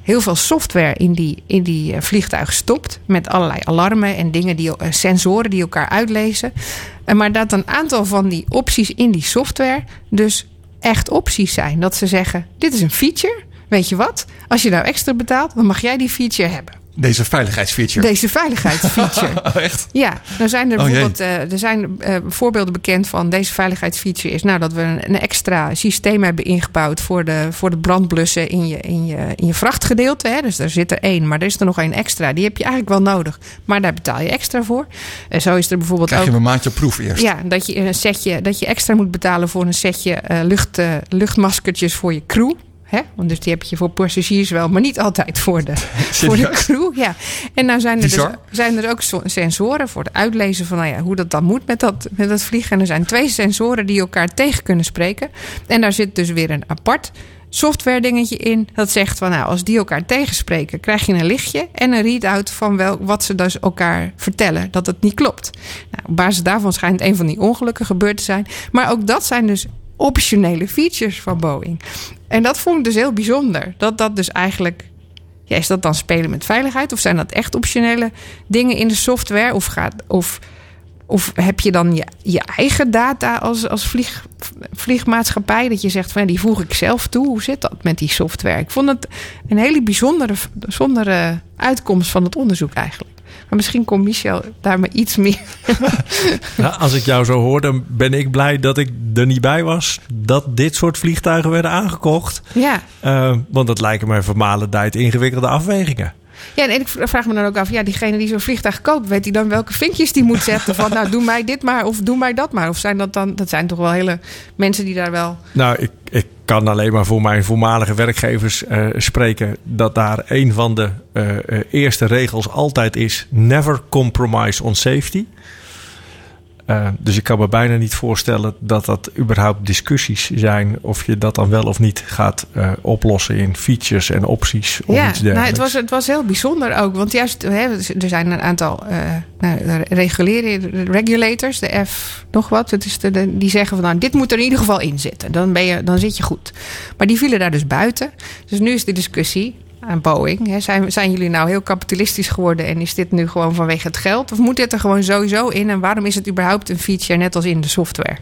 heel veel software in die, in die eh, vliegtuig stopt. Met allerlei alarmen en dingen, die, eh, sensoren die elkaar uitlezen. En maar dat een aantal van die opties in die software dus echt opties zijn. Dat ze zeggen, dit is een feature. Weet je wat? Als je nou extra betaalt, dan mag jij die feature hebben. Deze veiligheidsfeature. Deze veiligheidsfeature. Oh, echt? Ja, nou zijn er Oh, bijvoorbeeld eh, er zijn, eh, voorbeelden bekend van deze veiligheidsfeature is nou dat we een, een extra systeem hebben ingebouwd voor de, voor de brandblussen in je, in je, in je vrachtgedeelte. Hè. Dus daar zit er één, maar er is er nog één extra. Die heb je eigenlijk wel nodig, maar daar betaal je extra voor. En zo is er bijvoorbeeld Krijg je ook. een maandje proef eerst. Ja, dat je een setje, dat je extra moet betalen voor een setje eh, lucht, luchtmaskertjes voor je crew. Hè? Want dus die heb je voor passagiers wel, maar niet altijd voor de, voor de crew. Ja. En nou zijn er, dus, zijn er ook so- sensoren voor het uitlezen van nou ja, hoe dat dan moet met dat, met dat vliegen. En er zijn twee sensoren die elkaar tegen kunnen spreken. En daar zit dus weer een apart software dingetje in. Dat zegt van nou, als die elkaar tegenspreken, krijg je een lichtje en een readout van wel, wat ze dus elkaar vertellen. Dat het niet klopt. Nou, op basis daarvan schijnt een van die ongelukken gebeurd te zijn. Maar ook dat zijn dus optionele features van Boeing. En dat vond ik dus heel bijzonder. Dat dat dus eigenlijk is dat dan spelen met veiligheid? Of zijn dat echt optionele dingen in de software? Of, gaat, of, of heb je dan je, je eigen data als, als vlieg, vliegmaatschappij? Dat je zegt van ja, die voeg ik zelf toe. Hoe zit dat met die software? Ik vond het een hele bijzondere, bijzondere uitkomst van het onderzoek eigenlijk. Maar misschien komt Michel daar maar iets meer. Nou, als ik jou zo hoor, dan ben ik blij dat ik er niet bij was. Dat dit soort vliegtuigen werden aangekocht. Ja. Uh, want dat lijken mij vermalendheid ingewikkelde afwegingen. Ja, en ik vraag me dan ook af, ja, diegene die zo'n vliegtuig koopt, weet hij dan welke vinkjes die moet zetten? Van nou, doe mij dit maar of doe mij dat maar. Of zijn dat dan, dat zijn toch wel hele mensen die daar wel. Nou, ik, ik kan alleen maar voor mijn voormalige werkgevers uh, spreken dat daar een van de uh, eerste regels altijd is: never compromise on safety. Uh, dus ik kan me bijna niet voorstellen dat dat überhaupt discussies zijn. Of je dat dan wel of niet gaat uh, oplossen in features en opties of ja, iets dergelijks. Nou, het, was, het was heel bijzonder ook. Want juist, hè, er zijn een aantal uh, nou, regulators, de F nog wat. Het is de, die zeggen van nou, dit moet er in ieder geval in zitten. Dan, ben je, dan zit je goed. Maar die vielen daar dus buiten. Dus nu is de discussie aan Boeing. Hè. Zijn, zijn jullie nou heel kapitalistisch geworden en is dit nu gewoon vanwege het geld? Of moet dit er gewoon sowieso in? En waarom is het überhaupt een feature net als in de software?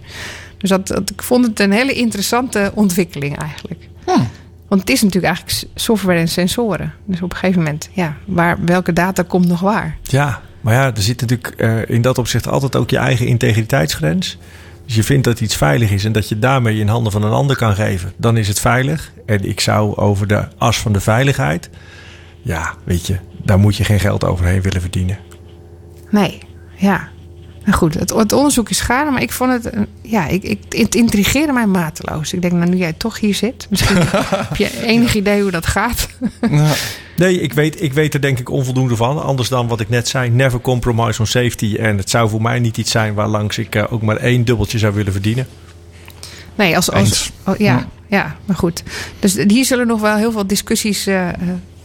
Dus dat, dat ik vond het een hele interessante ontwikkeling eigenlijk. Hmm. Want het is natuurlijk eigenlijk software en sensoren. Dus op een gegeven moment, ja, waar, welke data komt nog waar? Ja, maar ja, er zit natuurlijk uh, in dat opzicht altijd ook je eigen integriteitsgrens. Dus je vindt dat iets veilig is en dat je daarmee in handen van een ander kan geven, dan is het veilig. En ik zou over de as van de veiligheid, ja, weet je, daar moet je geen geld overheen willen verdienen. Nee, ja. Goed, het, het onderzoek is gaande, maar ik vond het, ja, ik, ik, het intrigeerde mij mateloos. Ik denk, nou, nu jij toch hier zit, misschien heb je enig idee hoe dat gaat. Nou, nee, ik weet, ik weet er denk ik onvoldoende van. Anders dan wat ik net zei, never compromise on safety. En het zou voor mij niet iets zijn waar langs ik uh, ook maar één dubbeltje zou willen verdienen. Nee, als, als oh, ja, ja, ja, maar goed. Dus hier zullen nog wel heel veel discussies uh,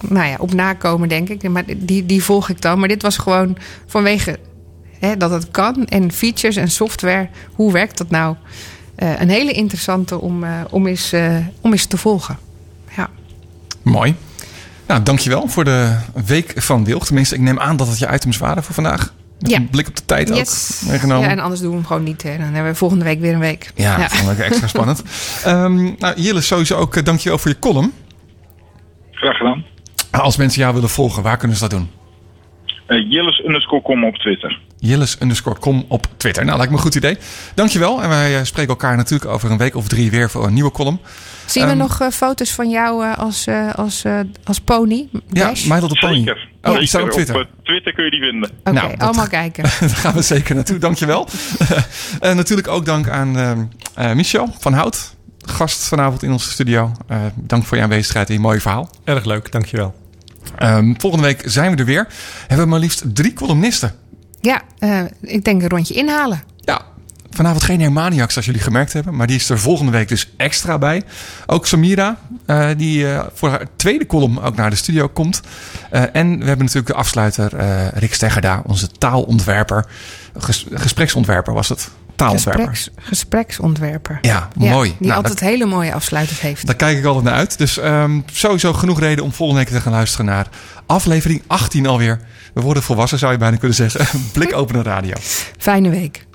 nou ja, op nakomen, denk ik. Maar die, die volg ik dan. Maar dit was gewoon vanwege hè, dat het kan en features en software. Hoe werkt dat nou? Uh, een hele interessante om, uh, om, eens, uh, om eens te volgen. Ja. Mooi. Nou, dankjewel voor de week van Wilg. Tenminste, ik neem aan dat het je items waren voor vandaag. Met ja. een blik op de tijd yes. ook meegenomen. Ja, en anders doen we hem gewoon niet. Hè. Dan hebben we volgende week weer een week. Ja, ja. vond ik extra spannend. um, nou, Jille, sowieso ook uh, dankjewel voor je column. Graag gedaan. Als mensen jou willen volgen, waar kunnen ze dat doen? Uh, Jilles underscore com op Twitter. Jilles underscore com op Twitter. Nou, lijkt me een goed idee. Dankjewel. En wij uh, spreken elkaar natuurlijk over een week of drie weer voor een nieuwe column. Zien um, we nog uh, foto's van jou als, als, als pony? Dash? Ja, Michael de Pony. Zeker. Oh, ja. die staat op Twitter. Op Twitter kun je die vinden. Oké, okay, nou, allemaal kijken. Daar gaan we zeker naartoe. Dankjewel. en natuurlijk ook dank aan Michel van Hout. Gast vanavond in onze studio. dank voor je aanwezigheid en je mooie verhaal. Erg leuk, dankjewel. Um, volgende week zijn we er weer. Hebben we maar liefst drie columnisten. Ja, uh, ik denk een rondje inhalen. Ja, vanavond geen Hermaniacs, zoals jullie gemerkt hebben. Maar die is er volgende week dus extra bij. Ook Samira, uh, die uh, voor haar tweede column ook naar de studio komt. en we hebben natuurlijk de afsluiter Rick Steggerda, onze taalontwerper. Ges gespreksontwerper was het. Gespreks, gespreksontwerper. Ja, mooi. Die nou, altijd dat, hele mooie afsluiters heeft. Daar kijk ik altijd naar uit. Dus um, sowieso genoeg reden om volgende week te gaan luisteren naar aflevering 18 alweer. We worden volwassen, zou je bijna kunnen zeggen. Blik openen radio. Fijne week.